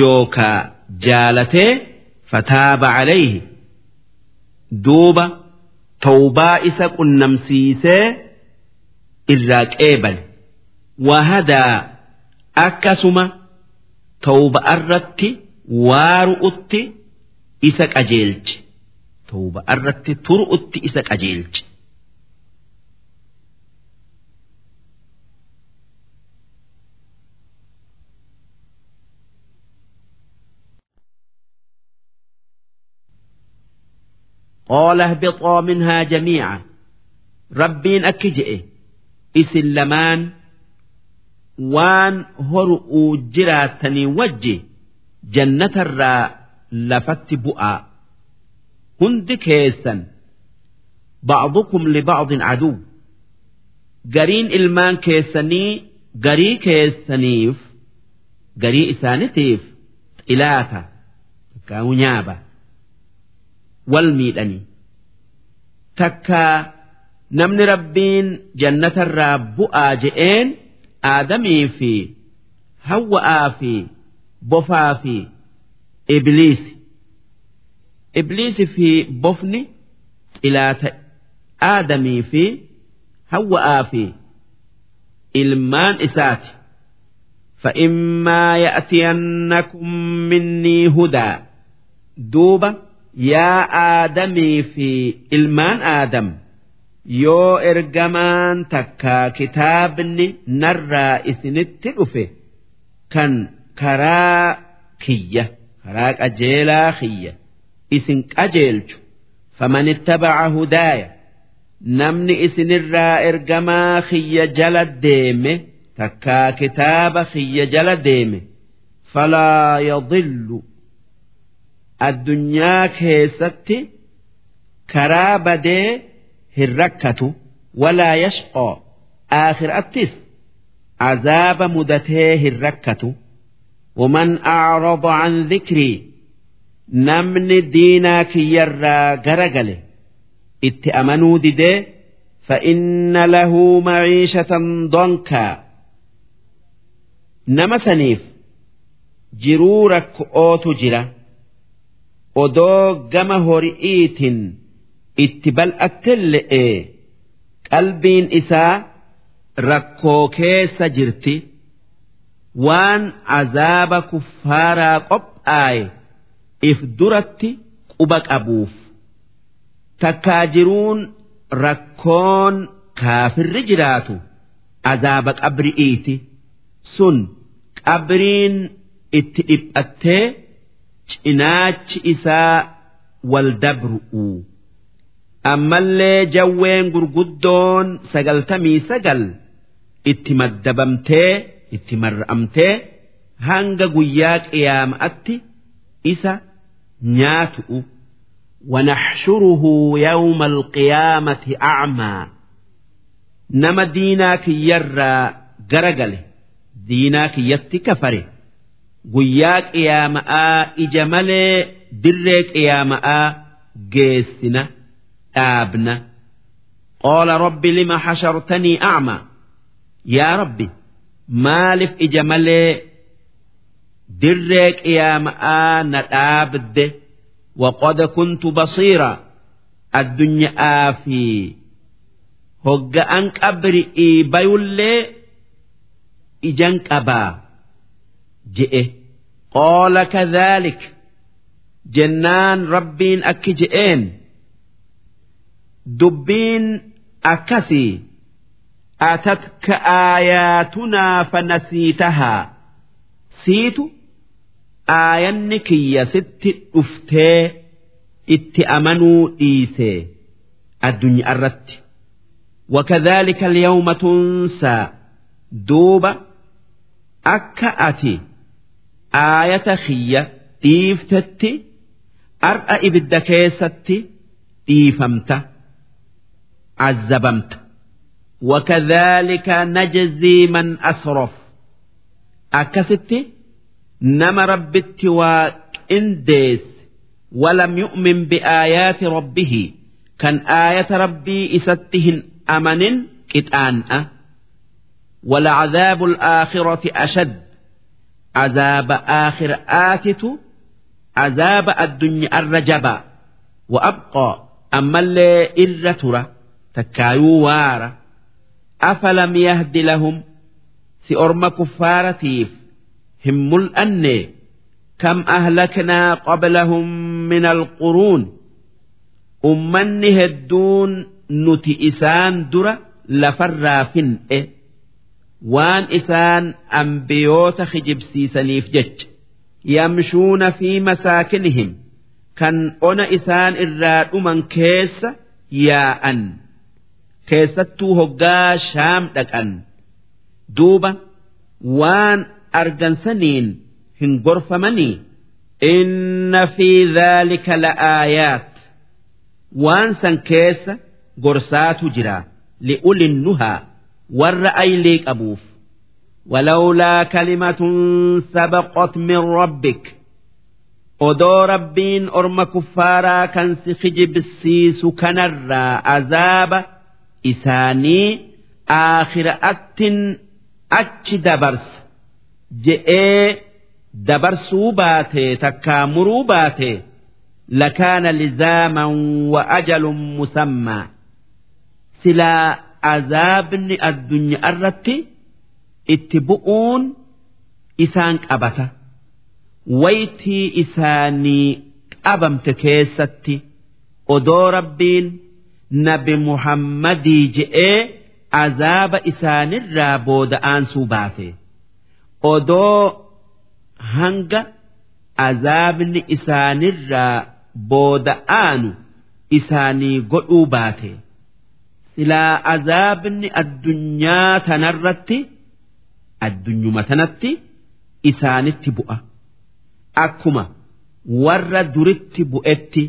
yookaa jaalatee fataaba calayhi duuba tawbaa isa qunnamsiisee irraa qeebale wahadaa akkasuma tawba irratti waaru'utti isa qajeelche tawba irratti turu'utti isa qajeelche. قال اهبطا منها جميعا ربين أكجئ isin lamaan waan horu'uu jiraatanii wajji jannatarraa lafatti bu'aa hundi keessan ba'dukum liba'din aduu gariin ilmaan keessanii garii keessaniif garii isaanitiif xilaata takkaamu nyaaba. Wal miidhani. Takkaa namni rabbiin jannatarraa bu'aa je'een aadamii fi hawwa'aa fi bofaa fi ibliisi ibliisi fi bofni xilaata aadamii fi hawwa'aa fi ilmaan isaati فإما يأتينكم مني هدى دوبة يا آدمي في إلمان آدم yoo ergamaan takkaa kitaabni narraa isinitti dhufe kan karaa kiyya karaa qajeelaa kiyya isin qajeelchu faman ittabaca hudaaya namni isinirraa ergamaa kiyya jala deeme takkaa kitaaba kiyya jala deeme falaa yadillu addunyaa keessatti karaa badee hin rakkatu walaa yashqoo aakhiraattis azaaba mudatee hin rakkatu waman acrada can dhikrii namni diinaa kiyyarraa gara gale itti amanuu didee فإن له معيشة ضنكا نما سنيف جرورك أوت جرا odoo gama hori'iitin itti bal'attelle'e qalbiin isaa rakkoo keessa jirti waan azaaba kuffaaraa qophaaye if duratti quba qabuuf. Takkaa jiruun rakkoon kaafirri jiraatu azaaba qabri'iiti sun qabriin itti dhiphattee cinaachi isaa wal dabru'u ammallee jawween gurguddoon sagaltamii sagal itti maddabamtee itti marra'amtee hanga guyyaa qiyaama'atti isa nyaatu'u ونحشره يوم القيامة أعمى نما ديناك يرى جرجله ديناك يتي كفره guyyaa qiyaama'aa ija malee dirree qiyaama'aa geessina Dhaabna qaala rabbi lima hashartanii a'ma yaa rabbi maaliif ija malee dirree qiyaama'aa na dhaabde waqad kuntu basiira addunyaa fi hogga'an qabri'ii bayullee ijan qabaa je'e qaala kadhaalik jennaan rabbiin akki je'een dubbiin akkasii atatka aayaatunaa fanasiitahaa siitu aayanni kiyya sitti dhuftee itti amanuu dhiise addunyaa irratti وكذلك اليوم تنسى دوبا akka ati aayata kiyya dhiiftetti ar'a ibidda keessatti dhiifamta azzabamta وكذلك نجزي من أسرف أكست نما ربت وإنديس ولم يؤمن بآيات ربه كان آية ربي إستهن أمن كتآن ولعذاب الآخرة أشد عذاب آخر آتت عذاب الدنيا الرجبا وأبقى أما اللي takkaayuu waara. Afalam yahdi lahum si orma kuffaaratiif hin mul'anne kam ahlaknaa qablahum min alquruun ummanni hedduun nuti isaan dura lafarraa fin'e. Waan isaan ambiyoota hijibsiisaniif jecha. Yamshuuna fi masaakinihim. Kan ona isaan irraa dhuman keessa yaa'an. keessattuu hoggaa shaam dhaqan duuba waan argansaniin hin gorfamanii inna fi dhaalika la'aayaat waan san keessa gorsaatu jira li'ulin nuhaa warra aylii qabuuf ولولا كلمة سبقت من ربك odoo rabbiin orma kuffaaraa kan si kijibsiisu kanarraa azaaba isaanii aakhiraattin achi dabarsa je'ee dabarsuu baatee takkaa muruu baatee lakaana lizaaman wa ajalun musammaa. Silaa azaabni addunyaa irratti itti bu'uun isaan qabata. Waytii isaanii qabamte keessatti odoo rabbiin nabi muhammadii je'ee azaaba isaanirraa booda'aansuu baate odoo hanga azaabni isaanirraa booda'aanu isaanii godhuu baate. silaa azaabni addunyaa tanarratti addunyuma tanatti isaanitti bu'a akkuma warra duritti bu'etti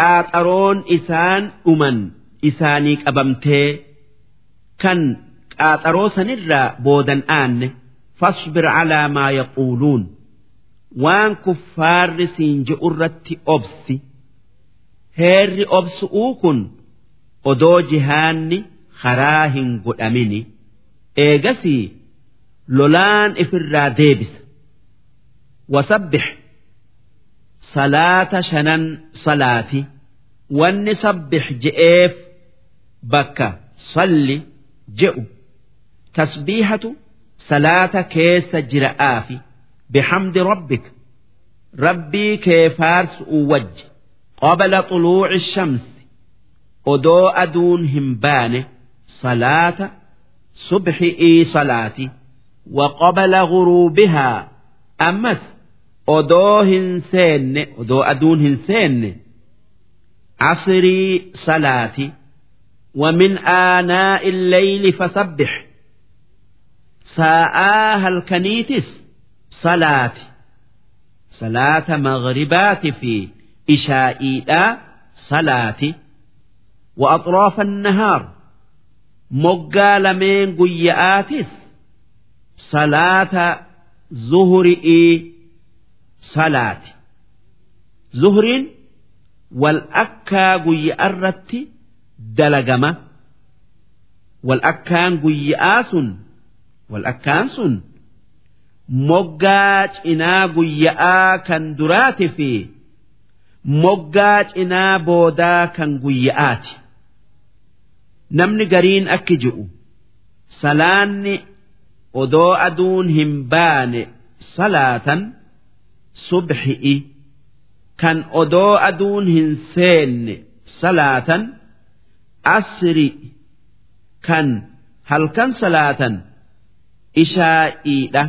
qaaxaroon isaan dhuman isaanii qabamtee kan qaaxaroo sanirraa boodan aanne fasbir calaa maa yaquuluun waan kuffaarri siin je'urratti obsi. Heerri obsu'uu kun odoo jihaanni karaa hin godhamini. Eegasii lolaan ifirraa deebisa. Wasabbix salaata shanan salaati wanni sabbix je'eef bakka salli je'u tasbiihatu salaata keessa jira'aafi bixamdi rabbika rabbii kee faarsu'u wajji qabla xuluuci shamsi odoo aduun hin baane salaata subxi'ii salaati وقبل غروبها أمس odoo hin seenne odoo aduun hin seenne عصري صلاتي ومن آناء الليل فسبح ساءاها الكنيتس صلاتي صلاة مغربات في إشائيدا صلاتي وأطراف النهار مقال من قيآتس صلاة salaati zuhriin wal akkaa guyyaarratti dalagama wal akkaan guyyaa sun wal akkaan sun moggaa cinaa guyyaa kan duraati fi moggaa cinaa boodaa kan guyyaati namni gariin akki ji'u salaanni odoo aduun hin baane salaatan. Subxi'i kan odoo aduun hin seenne salaatan asri kan halkan salaatan ishaa'iidha.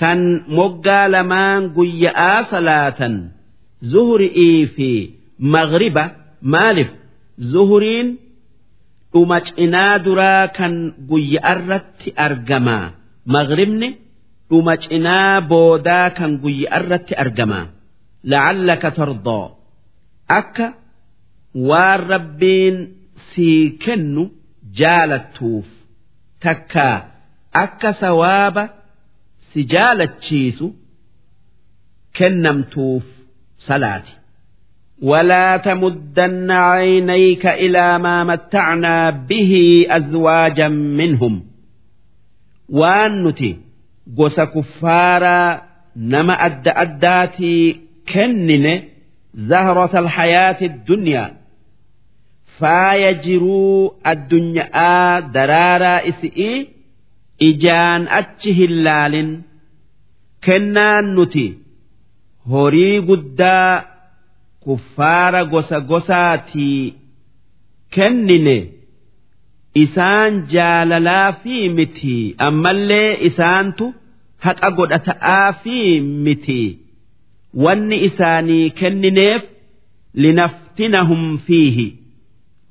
kan moggaa lamaan guyya'aa salaatan zuhri'ii fi maghriba maaliif zuhriin dhuma cinaa duraa kan guyya'arratti argamaa maghribni dhuma cinaa boodaa kan guyya'arratti argamaa la'allaka tardoo akka waan rabbiin sii kennu jaalattuuf takkaa akka sawaaba si jaalachiisu kennamtuuf salaati. ولا تمدن عينيك إلى ما متعنا به أزواجا منهم وان نتي gosa kuffaaraa nama adda addaatii kennine zahrata alhayaati dunyaa faaya jiruu addunyaa daraaraa isi'i ijaan achi hin laalin kennaan nuti horii guddaa kuffaara gosa gosaatii kennine. Isaan jaalalaa fi miti ammallee isaantu haqa godhata'aa fi miti wanni isaanii kennineef linaftinahum fiihi.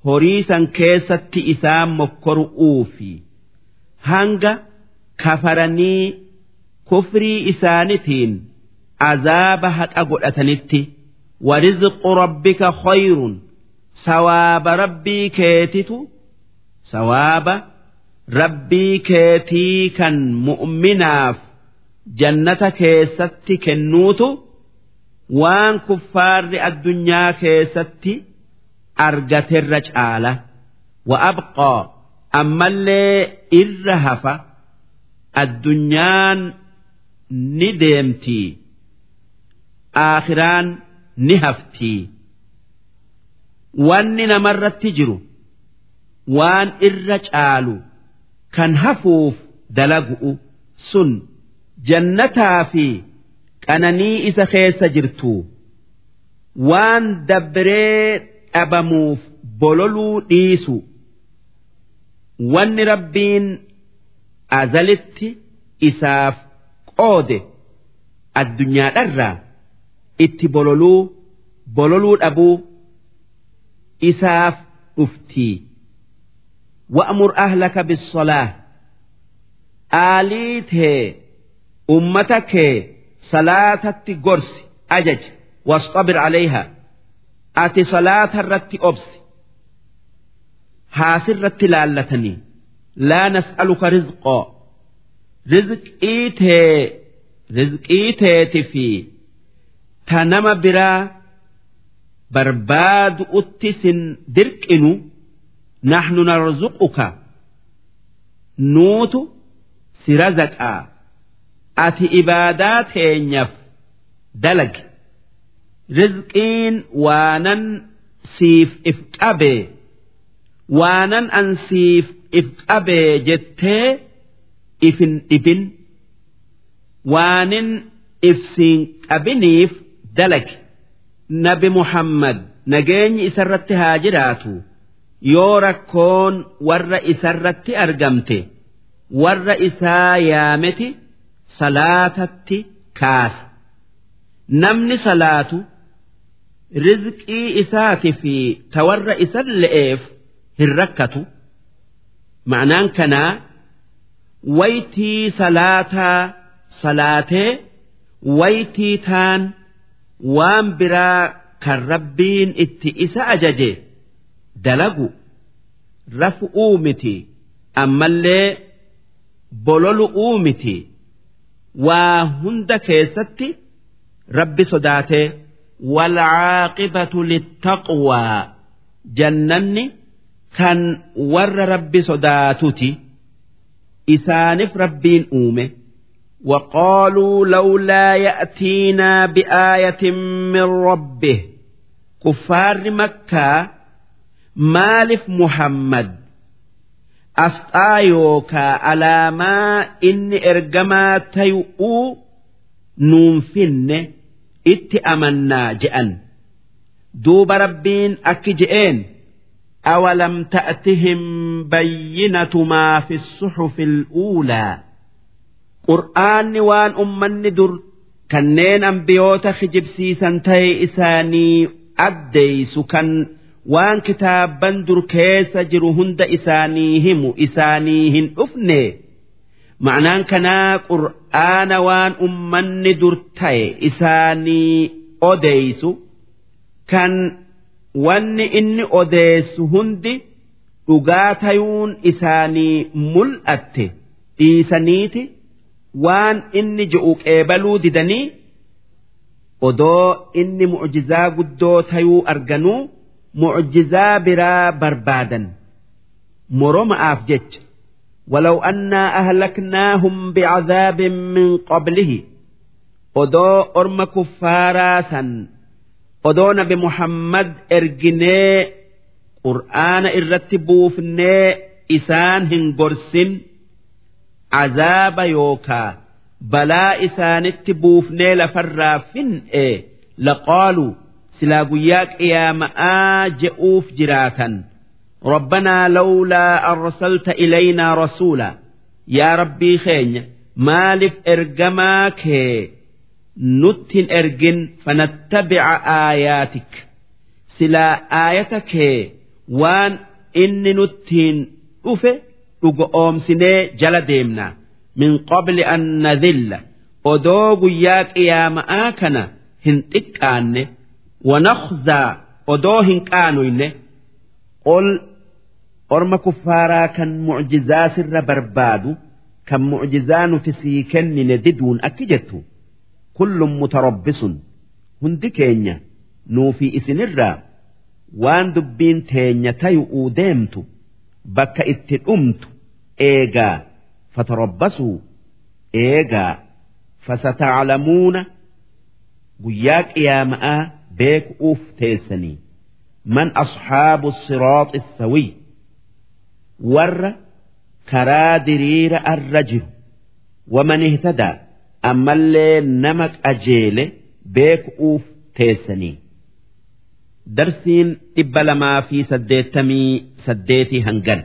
Horii san keessatti isaan mokkoru'uufi. hanga kafaranii kufrii isaanitiin azaaba haqa godhatanitti warizqu rabbika khayrun. Sawaaba rabbii keetitu sawaaba rabbii keetii kan mu'minaaf jannata keessatti kennuutu waan kuffaarri addunyaa keessatti argaterra caala. Wa abqaa ammallee irra hafa addunyaan ni deemtii. Aakhiraan ni haftii. Wanni namarratti jiru waan irra caalu kan hafuuf dalagu'u sun jannataa fi qananii isa keessa jirtu waan dabbiree dhabamuuf bololuu dhiisu. wanni rabbiin azalitti isaaf qoode addunyaadharraa itti bololuu bololuu dhabuu isaaf dhuftii wa'mur ahlaka bisolaa aalii tee ummata kee salaatatti gorsi ajaj wasxabir alayha ati salaata irratti obsi haasirratti laallatanii laa nas'aluka rizqoo rizqii tee rizqii teeti fi ta nama biraa barbaadu utti sin dirqinu naxnu narzuquka nuutu si razaqaa ati ibaadaa teenyaaf dalagi rizqiin waanan siif if qabee waanan an siif if qabee jettee ifin dhibin waanin ifsiin qabiniif dalagi nabi muhammad nageenyi isarratti haa jiraatu yoo rakkoon warra isarratti argamte warra isaa yaameti salaatatti kaasa namni salaatu rizqii isaati fi ta warra isan le'eef hin rakkatu. Ma'anaan kanaa waytii salaataa salaatee waytii taan waan biraa kan rabbiin itti isa ajaje dalagu rafu'uu miti ammallee bololu'uu miti waa hunda keessatti rabbi sodaatee والعاقبة للتقوى جنني كان ور ربي صداتتي إسانف ربين أومه وقالوا لولا يأتينا بآية من ربه كفار مكة maaliif Muhammad asxaa yookaa alaamaa inni ergamaa tayu'uu nuun finne itti amannaa je'an. duuba rabbiin akki je'een awalam ta'tihim bayyinatu maa fi suxufi al'uulaa qur'aanni waan ummanni dur kanneen ambiyoota hijibsiisan ta'e isaanii addeeysu kan waan kitaabban dur keessa jiru hunda isaanii himu isaanii hin dhufne. Ma'anaan kanaa qur'aana waan ummanni dur ta'e isaanii odeeysu kan wanni inni odeessu hundi dhugaa tayuun isaanii mul'atte dhiisaniiti. Waan inni je'u qeebaluu didanii odoo inni mucjizaa guddoo tayuu arganuu mucjizaa biraa barbaadan. Moroma'aaf jecha. Walaw annaa ahlaknaahum bicadaabin min qablihi. Odoo orma kuffaaraa san odoo nabi muhammad erginee qur'aana irratti buufnee isaan hin gorsin. Azaaba yookaa balaa isaanitti buufnee lafarraa fin'e laqaaluu silaa guyyaa qiyaama'aa je'uuf jiraatan. Rabbanaa lawlaa arsalta ilaynaa rasuula. Yaa rabbii keenya maaliif ergamaa kee? Nutti hin ergin fanattabica aayaatik. Silaa aayata kee waan inni nuttiin dhufe dhugo oomsinee jala deemna. Min qabli an nadilla odoo guyyaa qiyaama'aa kana hin xiqqaanne. ونخزى أدوهن كانوا إنه قل orma kuffaaraa kan mucjizaa sirra barbaadu kan mucjizaa nuti sii kennine diduun akki jettu kullum mutarabbisun hundi keenya nuufi isinirraa waan dubbiin teenya tayu'uu deemtu bakka itti dhumtu eegaa fatarabbasuu eegaa fasataclamuuna guyyaa qiyaama'aa beeku'uuf teessanii man asxaabu siraaxi sawiy warra karaa diriira arra jiru waman ihtadaa ammallee nama qajeele beeku'uuf teessanii darsiin dhibba lamaa fi saddeettamii saddeetii hangan